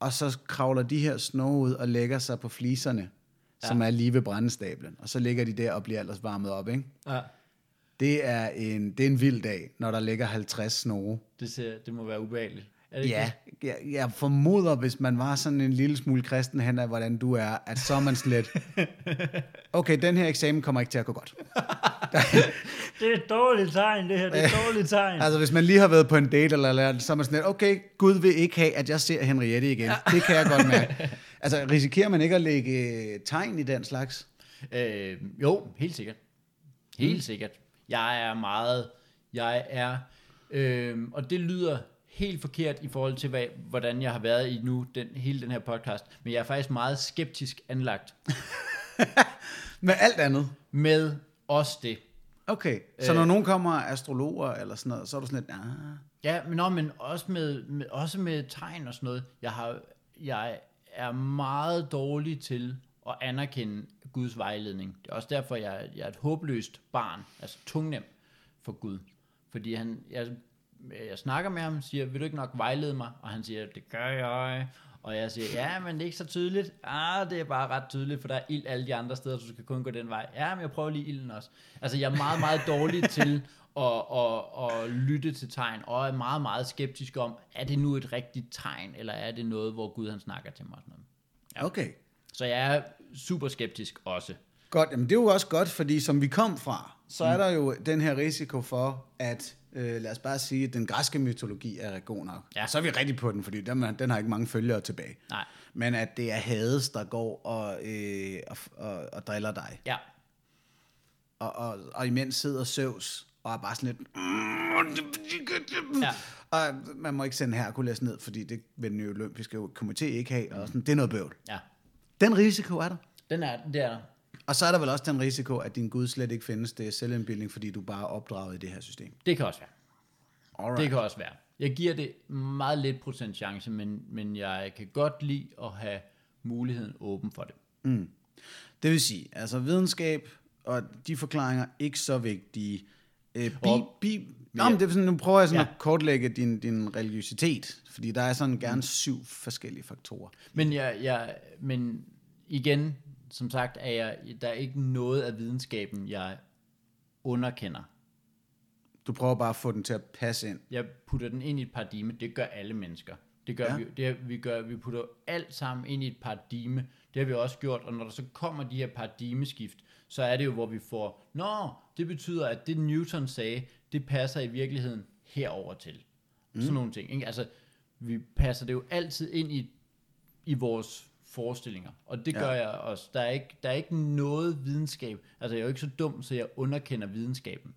og så kravler de her snoge ud og lægger sig på fliserne, ja. som er lige ved brændestablen. Og så ligger de der og bliver ellers varmet op, ikke? ja. Det er en, det er en vild dag, når der ligger 50 snoge. Det, ser, det må være ubehageligt. Er det ikke Ja, jeg, jeg formoder, hvis man var sådan en lille smule kristen hen af, hvordan du er, at så er man slet, <laughs> okay, den her eksamen kommer ikke til at gå godt. det? <laughs> det er et dårligt tegn, det her. Det er et <laughs> dårligt tegn. Altså, hvis man lige har været på en date eller noget, så er man sådan lidt, okay, Gud vil ikke have, at jeg ser Henriette igen. Det kan jeg godt mærke. Altså, risikerer man ikke at lægge øh, tegn i den slags? Øh, jo, helt sikkert. Helt mm. sikkert. Jeg er meget, jeg er, øh, og det lyder helt forkert i forhold til, hvad, hvordan jeg har været i nu, den, hele den her podcast, men jeg er faktisk meget skeptisk anlagt <laughs> Med alt andet? med også det. Okay, så når nogen kommer astrologer eller sådan noget, så er du sådan lidt, ah, Ja, men, nå, men også, med, med, også med tegn og sådan noget. Jeg, har, jeg er meget dårlig til at anerkende Guds vejledning. Det er også derfor, jeg, jeg er et håbløst barn, altså tungnem for Gud. Fordi han, jeg, jeg snakker med ham, siger, vil du ikke nok vejlede mig? Og han siger, det gør jeg. Og jeg siger, ja, men det er ikke så tydeligt. Ah, det er bare ret tydeligt, for der er ild alle de andre steder, så du skal kun gå den vej. Ja, men jeg prøver lige ilden også. Altså, jeg er meget, meget dårlig <laughs> til at, at, at lytte til tegn, og er meget, meget skeptisk om, er det nu et rigtigt tegn, eller er det noget, hvor Gud han snakker til mig? Sådan noget. okay. Så jeg er super skeptisk også. Godt, jamen det er jo også godt, fordi som vi kom fra, så er der jo den her risiko for, at øh, lad os bare sige, at den græske mytologi er god nok. Ja. Så er vi rigtig på den, fordi den, den har ikke mange følgere tilbage. Nej. Men at det er Hades, der går og, øh, og, og, og driller dig. Ja, Og, og, og imens sidder Zeus og er bare sådan lidt... Ja. Og man må ikke sende Herkules ned, fordi det vil den olympiske komité ikke have. Og sådan, det er noget bøvl. ja. Den risiko er der. Den er, det er der. Og så er der vel også den risiko, at din Gud slet ikke findes. Det er selvindbildning, fordi du bare er opdraget i det her system. Det kan også være. Alright. Det kan også være. Jeg giver det meget lidt procent chance, men, men jeg kan godt lide at have muligheden åben for det. Det vil sige, altså videnskab og de forklaringer ikke så vigtige. Øh, bi, Og- bi, Nå, men det er sådan, nu prøver jeg sådan Ja. at kortlægge din, din religiøsitet, fordi der er sådan gerne syv forskellige faktorer. Men, jeg, jeg, men igen, som sagt, er jeg, der er ikke noget af videnskaben, jeg underkender. Du prøver bare at få den til at passe ind. Jeg putter den ind i et paradigme. Det gør alle mennesker. Det gør Ja. vi, det, er- vi, gør, vi putter alt sammen ind i et paradigme. Det har vi også gjort, og når der så kommer de her paradigmeskift, så er det jo, hvor vi får, nå, det betyder, at det Newton sagde, det passer i virkeligheden herover til. Mm. Sådan nogle ting. Ikke? Altså, vi passer det jo altid ind i, i vores forestillinger. Og det Ja. gør jeg også. Der er, ikke, der er ikke noget videnskab. Altså, jeg er jo ikke så dum, så jeg underkender videnskaben.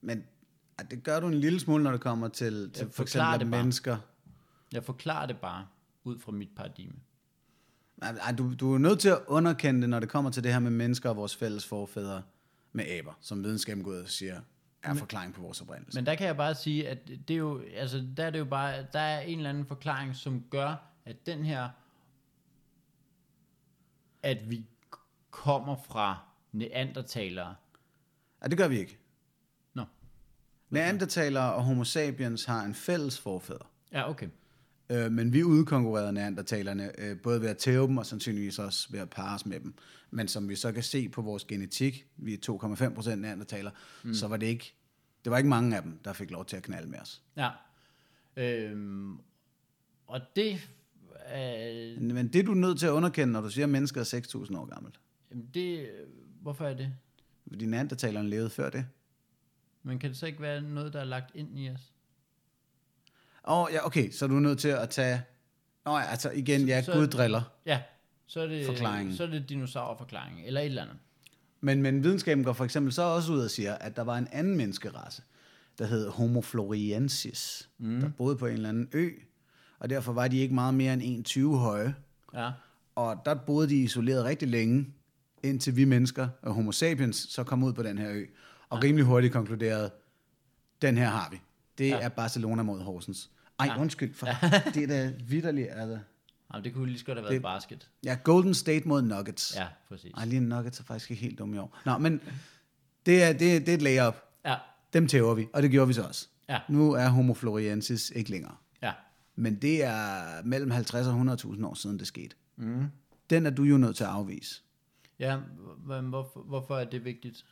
Men det gør du en lille smule, når det kommer til, til Jeg for eksempel mennesker. Jeg forklarer det bare ud fra mit paradigme. Ej, du, du er nødt til at underkende det, når det kommer til det her med mennesker og vores fælles forfædre med aber, som videnskaben går ud og siger, er forklaring på vores oprindelse. Men der kan jeg bare sige, at det er jo, altså, der er det jo bare, der er en eller anden forklaring, som gør, at den her, at vi kommer fra neandertalere. Ja, det gør vi ikke. Nå, Neandertalere og homo sapiens har en fælles forfædre. ja, okay. Øh, men vi udkonkurrerede neandertalerne, øh, både ved at tæve dem, og sandsynligvis også ved at parre os med dem. Men som vi så kan se på vores genetik, vi er 2,5 procent neandertaler, mm. så var det ikke, det var ikke mange af dem, der fik lov til at knalde med os. Ja. Øhm, og det, øh, Men det er du nødt til at underkende, når du siger, at mennesket er 6.000 år gammelt. det, hvorfor er det? Fordi neandertalerne levede før det. Men kan det så ikke være noget, der er lagt ind i os? Åh, oh, ja, okay, så er du nødt til at tage... Nå ja, altså igen, ja, Så- Gud driller. Ja, så er det, Forklaringen. så er det dinosaurforklaringen, eller et eller andet. Men, men videnskaben går for eksempel så også ud og siger, at der var en anden menneskerace, der hed Homo floresiensis, mm. der boede på en eller anden ø, og derfor var de ikke meget mere end 1,20 høje. Ja, Og der boede de isoleret rigtig længe, indtil vi mennesker og Homo sapiens så kom ud på den her ø, og rimelig hurtigt konkluderede, den her har vi. Det Ja. er Barcelona mod Horsens. Ej, Ja. undskyld, for <laughs> det er da vidderligt. Altså. Jamen, det kunne lige så godt have været Det- basket. Ja, Golden State mod Nuggets. Ja, præcis. Ej, lige Nuggets er faktisk ikke helt dumme i år. Nå, men det er, det, er- det er et layup. Ja, Dem tæver vi, og det gjorde vi så også. Ja. Nu er Homo floresiensis ikke længere. ja. Men det er mellem 50 og 100.000 år siden, det skete. Mm. Den er du jo nødt til at afvise. Ja, men hvorfor, hvorfor er det vigtigt?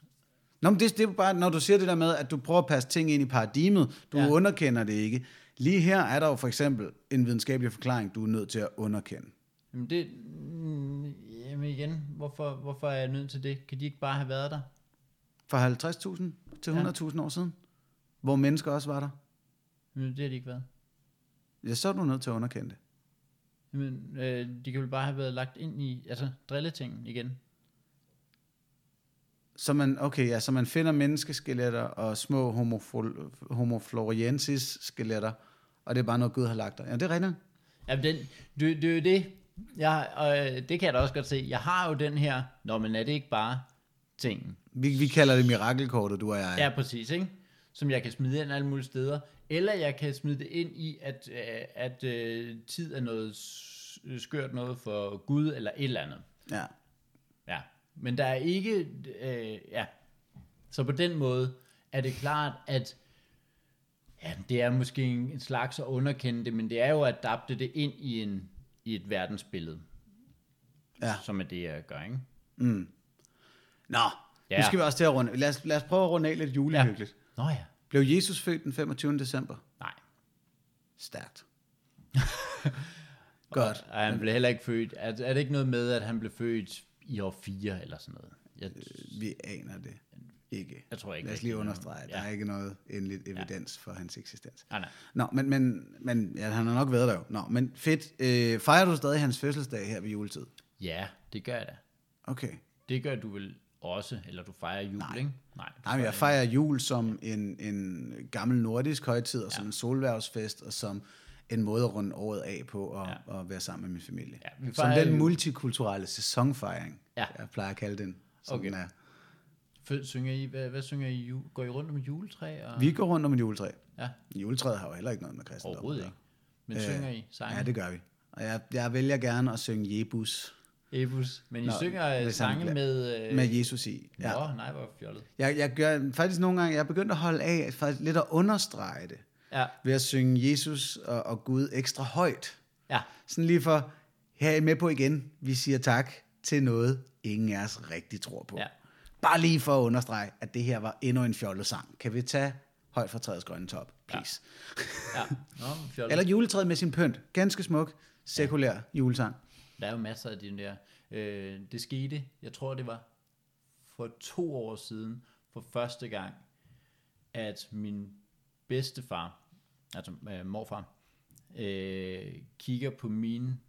Nå, men det, det er bare, når du siger det der med, at du prøver at passe ting ind i paradigmet, du ja. underkender det ikke. Lige her er der jo for eksempel en videnskabelig forklaring, du er nødt til at underkende. Jamen, det, mm, jamen igen, hvorfor, hvorfor er jeg nødt til det? Kan de ikke bare have været der? Fra 50.000 til 100.000 år siden, hvor mennesker også var der, Men det har de ikke været. ja, så er du nødt til at underkende det. Jamen, øh, de kan vel bare have været lagt ind i, altså, drilletingen igen. Så man, okay, ja, så man finder menneskeskeletter og små homo, homo floresiensis skeletter, og det er bare noget, Gud har lagt der. Ja, det er rigtigt. Jamen, den, det, det er jo det. Jeg, og øh, det kan jeg da også godt se. Jeg har jo den her, nå, men er det ikke bare tingen? Vi, vi kalder det mirakelkortet, du og jeg. Ja, præcis, ikke? Som jeg kan smide ind alle mulige steder. Eller jeg kan smide det ind i, at, øh, at øh, tid er noget skørt noget for Gud, eller et eller andet. ja. Men der er ikke, øh, ja. Så på den måde er det klart, at ja, det er måske en slags at underkende det, men det er jo at adapte det ind i, en, i et verdensbillede, Ja. som er det, jeg gør, ikke? Nå, ja. Ja. nu skal vi også til at runde. Lad os, lad os prøve at runde af lidt julehyggeligt. Ja. Nå ja. Blev Jesus født den 25. december? Nej. Stærkt. <laughs> Godt. Og han blev heller ikke født. Er, er det ikke noget med, at han blev født i år 4 eller sådan noget? Jeg, Vi aner det ikke. jeg tror ikke. Lad os lige noget. understrege, at der Ja. er ikke noget endeligt evidens for hans eksistens. Nej, nej. Nå, men, men, men ja, han har nok været der jo. Nå, men fedt. Øh, fejrer du stadig hans fødselsdag her ved juletid? Ja, det gør jeg da. Okay. Det gør du vel også, eller du fejrer jul, Nej. ikke? Nej, Nej, men jeg fejrer jul som en, en gammel nordisk højtid, og som en solværvsfest, og som en måde at runde året af på, og, Ja. og være sammen med min familie. Ja, vi som den multikulturelle sæsonfejring, Ja. jeg plejer at kalde den. Som Okay. den er. Synger I, hvad, hvad synger I? Jul? Går I rundt om et juletræ? Og... Vi går rundt om et juletræ. Ja, Juletræet har jo heller ikke noget med kristendom. overhovedet ikke. Men Øh, synger I sange? Ja, det gør vi. Og jeg, jeg vælger gerne at synge Jebus Ebus. Men I Nå, synger øh, sange bliver- med... Øh... med Jesus i. Ja. Ja. Nå, nej, hvor fjollet. Jeg, jeg gør faktisk nogle gange, jeg er begyndt at holde af, faktisk lidt at understrege det, Ja, ved at synge Jesus og, og Gud ekstra højt. ja, Sådan lige for, her er I med på igen, vi siger tak til noget, ingen af os rigtig tror på. ja. Bare lige for at understrege, at det her var endnu en fjollet sang. Kan vi tage højt fra træets grønne top, please? ja. <laughs> Nå, hvor fjollet. Eller juletræet med sin pynt. Ganske smuk, sekulær julesang. Der er jo masser af de der. Øh, det skete, jeg tror det var for to år siden, for første gang, at min bedstefar, altså øh, morfar, øh, kigger på mine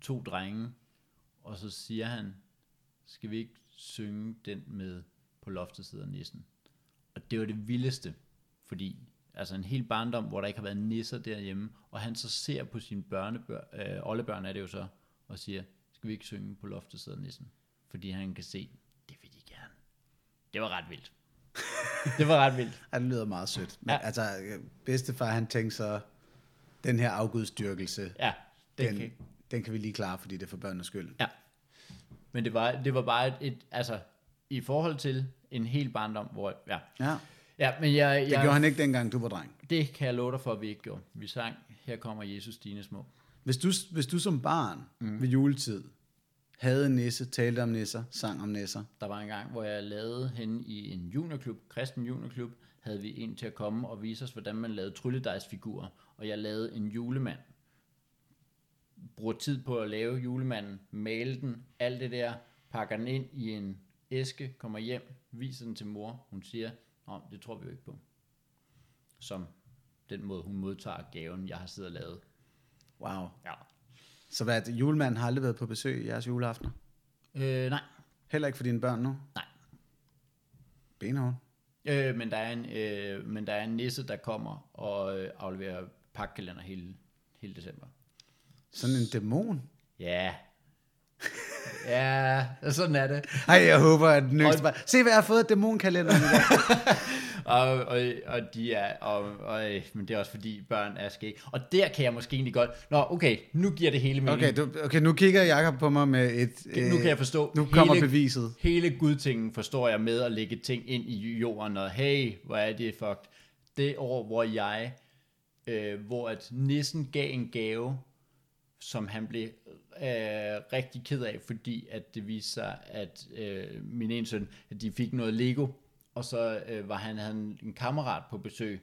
to drenge, og så siger han, skal vi ikke synge den med på loftet sidder nissen? Og det var det vildeste, fordi altså en hel barndom, hvor der ikke har været nisser derhjemme, og han så ser på sine børnebørn, øh, oldebørn er det jo så, og siger, skal vi ikke synge på loftet sidder nissen? Fordi han kan se, det vil de gerne. Det var ret vildt det var ret vildt. Ja, det lyder meget sødt. Men Ja. altså, bedstefar, han tænkte så, den her afgudstyrkelse, Ja, det den, kan, den kan vi lige klare, fordi det er for børnenes skyld. Ja. Men det var, det var bare et, et, altså, i forhold til en hel barndom, hvor, ja. Ja, Ja, men jeg, det jeg, gjorde han ikke dengang, du var dreng. det kan jeg love dig for, at vi ikke gjorde. Vi sang, her kommer Jesus dine små. Hvis du, hvis du som barn mm. ved juletid havde nisse, talte om nisser, sang om nisser, Der var en gang, hvor jeg lavede henne i en juniorklub, kristen juniorklub, havde vi en til at komme og vise os, hvordan man lavede trylledejsfigurer. Og jeg lavede en julemand. Bruger tid på at lave julemanden, male den, alt det der, pakker den ind i en æske, kommer hjem, viser den til mor. Hun siger, Nå, det tror vi jo ikke på. Som den måde, hun modtager gaven, jeg har siddet og lavet. wow. Ja. Så hvad, julemanden har aldrig været på besøg i jeres juleaftener? Øh, nej, Heller ikke for dine børn nu? nej. Benhård. Øh, men, der er en, øh, men der er en nisse, der kommer og øh, afleverer pakkalender hele, hele december. Sådan en dæmon? Ja. <laughs> ja, sådan er det. Ej, jeg håber, at den bare... Se, hvad jeg har fået af dæmonkalenderen i dag. <laughs> Og, og, og de er, og, og, øh, men det er også fordi børn er skæg. Og der kan jeg måske egentlig godt, nå okay, nu giver det hele mening. Okay, du, okay nu kigger Jakob på mig med et... øh, nu kan jeg forstå. Nu kommer beviset. Hele gudtingen forstår jeg med at lægge ting ind i jorden, og hey, hvor er det fucked. Det år, hvor jeg, øh, hvor at nissen gav en gave, som han blev øh, rigtig ked af, fordi at det viste sig, at øh, min ene søn, at de fik noget Lego, og så øh, var han, havde en, kammerat på besøg,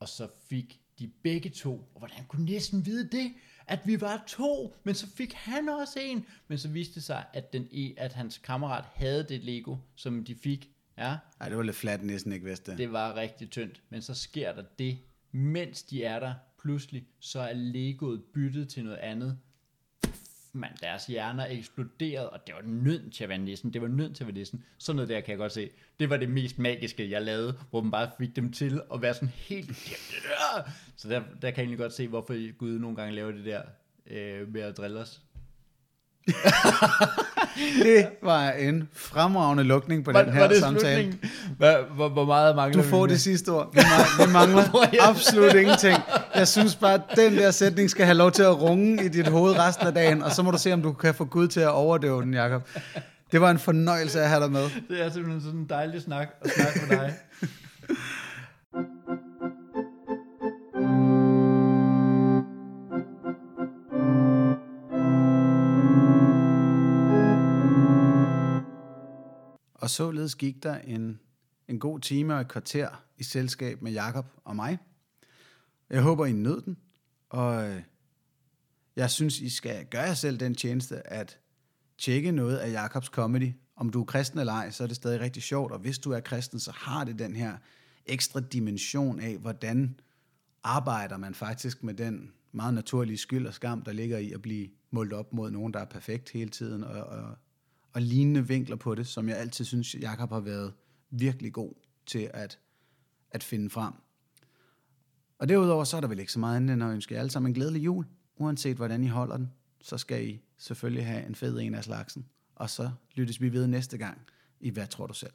og så fik de begge to, og hvordan kunne nissen vide det? At vi var to, men så fik han også en. Men så viste det sig, at, den, e- at hans kammerat havde det Lego, som de fik. Ja, Ej, det var lidt flat, næsten ikke vidste det. det var rigtig tyndt. Men så sker der det, mens de er der, pludselig, så er Legoet byttet til noget andet. Man, deres hjerner eksploderede, og det var nødt til at være nissen. Det var nødt til at være nissen. Sådan noget der kan jeg godt se. Det var det mest magiske, jeg lavede, hvor man bare fik dem til at være sådan helt... <laughs> Så der, der kan jeg egentlig godt se, hvorfor Gud nogle gange laver det der øh, med at drille os. <laughs> Det var en fremragende lukning på den her samtale. Hvad, hvor, hvor meget mangler Du får det sidste ord. Vi mangler, vi mangler <laughs> absolut ingenting. Jeg synes bare, at den der sætning skal have lov til at runge i dit hoved resten af dagen, og så må du se, om du kan få Gud til at overdøve den, Jacob. Det var en fornøjelse at have dig med. Det er simpelthen sådan en dejlig snak at snakke med dig. <laughs> Og således gik der en, en god time og et kvarter i selskab med Jakob og mig. Jeg håber, I nød den, og øh, jeg synes, I skal gøre jer selv den tjeneste at tjekke noget af Jakobs comedy. Om du er kristen eller ej, så er det stadig rigtig sjovt, og hvis du er kristen, så har det den her ekstra dimension af, hvordan arbejder man faktisk med den meget naturlige skyld og skam, der ligger i at blive målt op mod nogen, der er perfekt hele tiden, og, og, og lignende vinkler på det, som jeg altid synes, Jakob har været virkelig god til at, at finde frem. Og derudover så er der vel ikke så meget andet end at ønske jer alle sammen en glædelig jul. Uanset hvordan I holder den, så skal I selvfølgelig have en fed en af slagsen. Og så lyttes vi ved næste gang i Hvad tror du selv?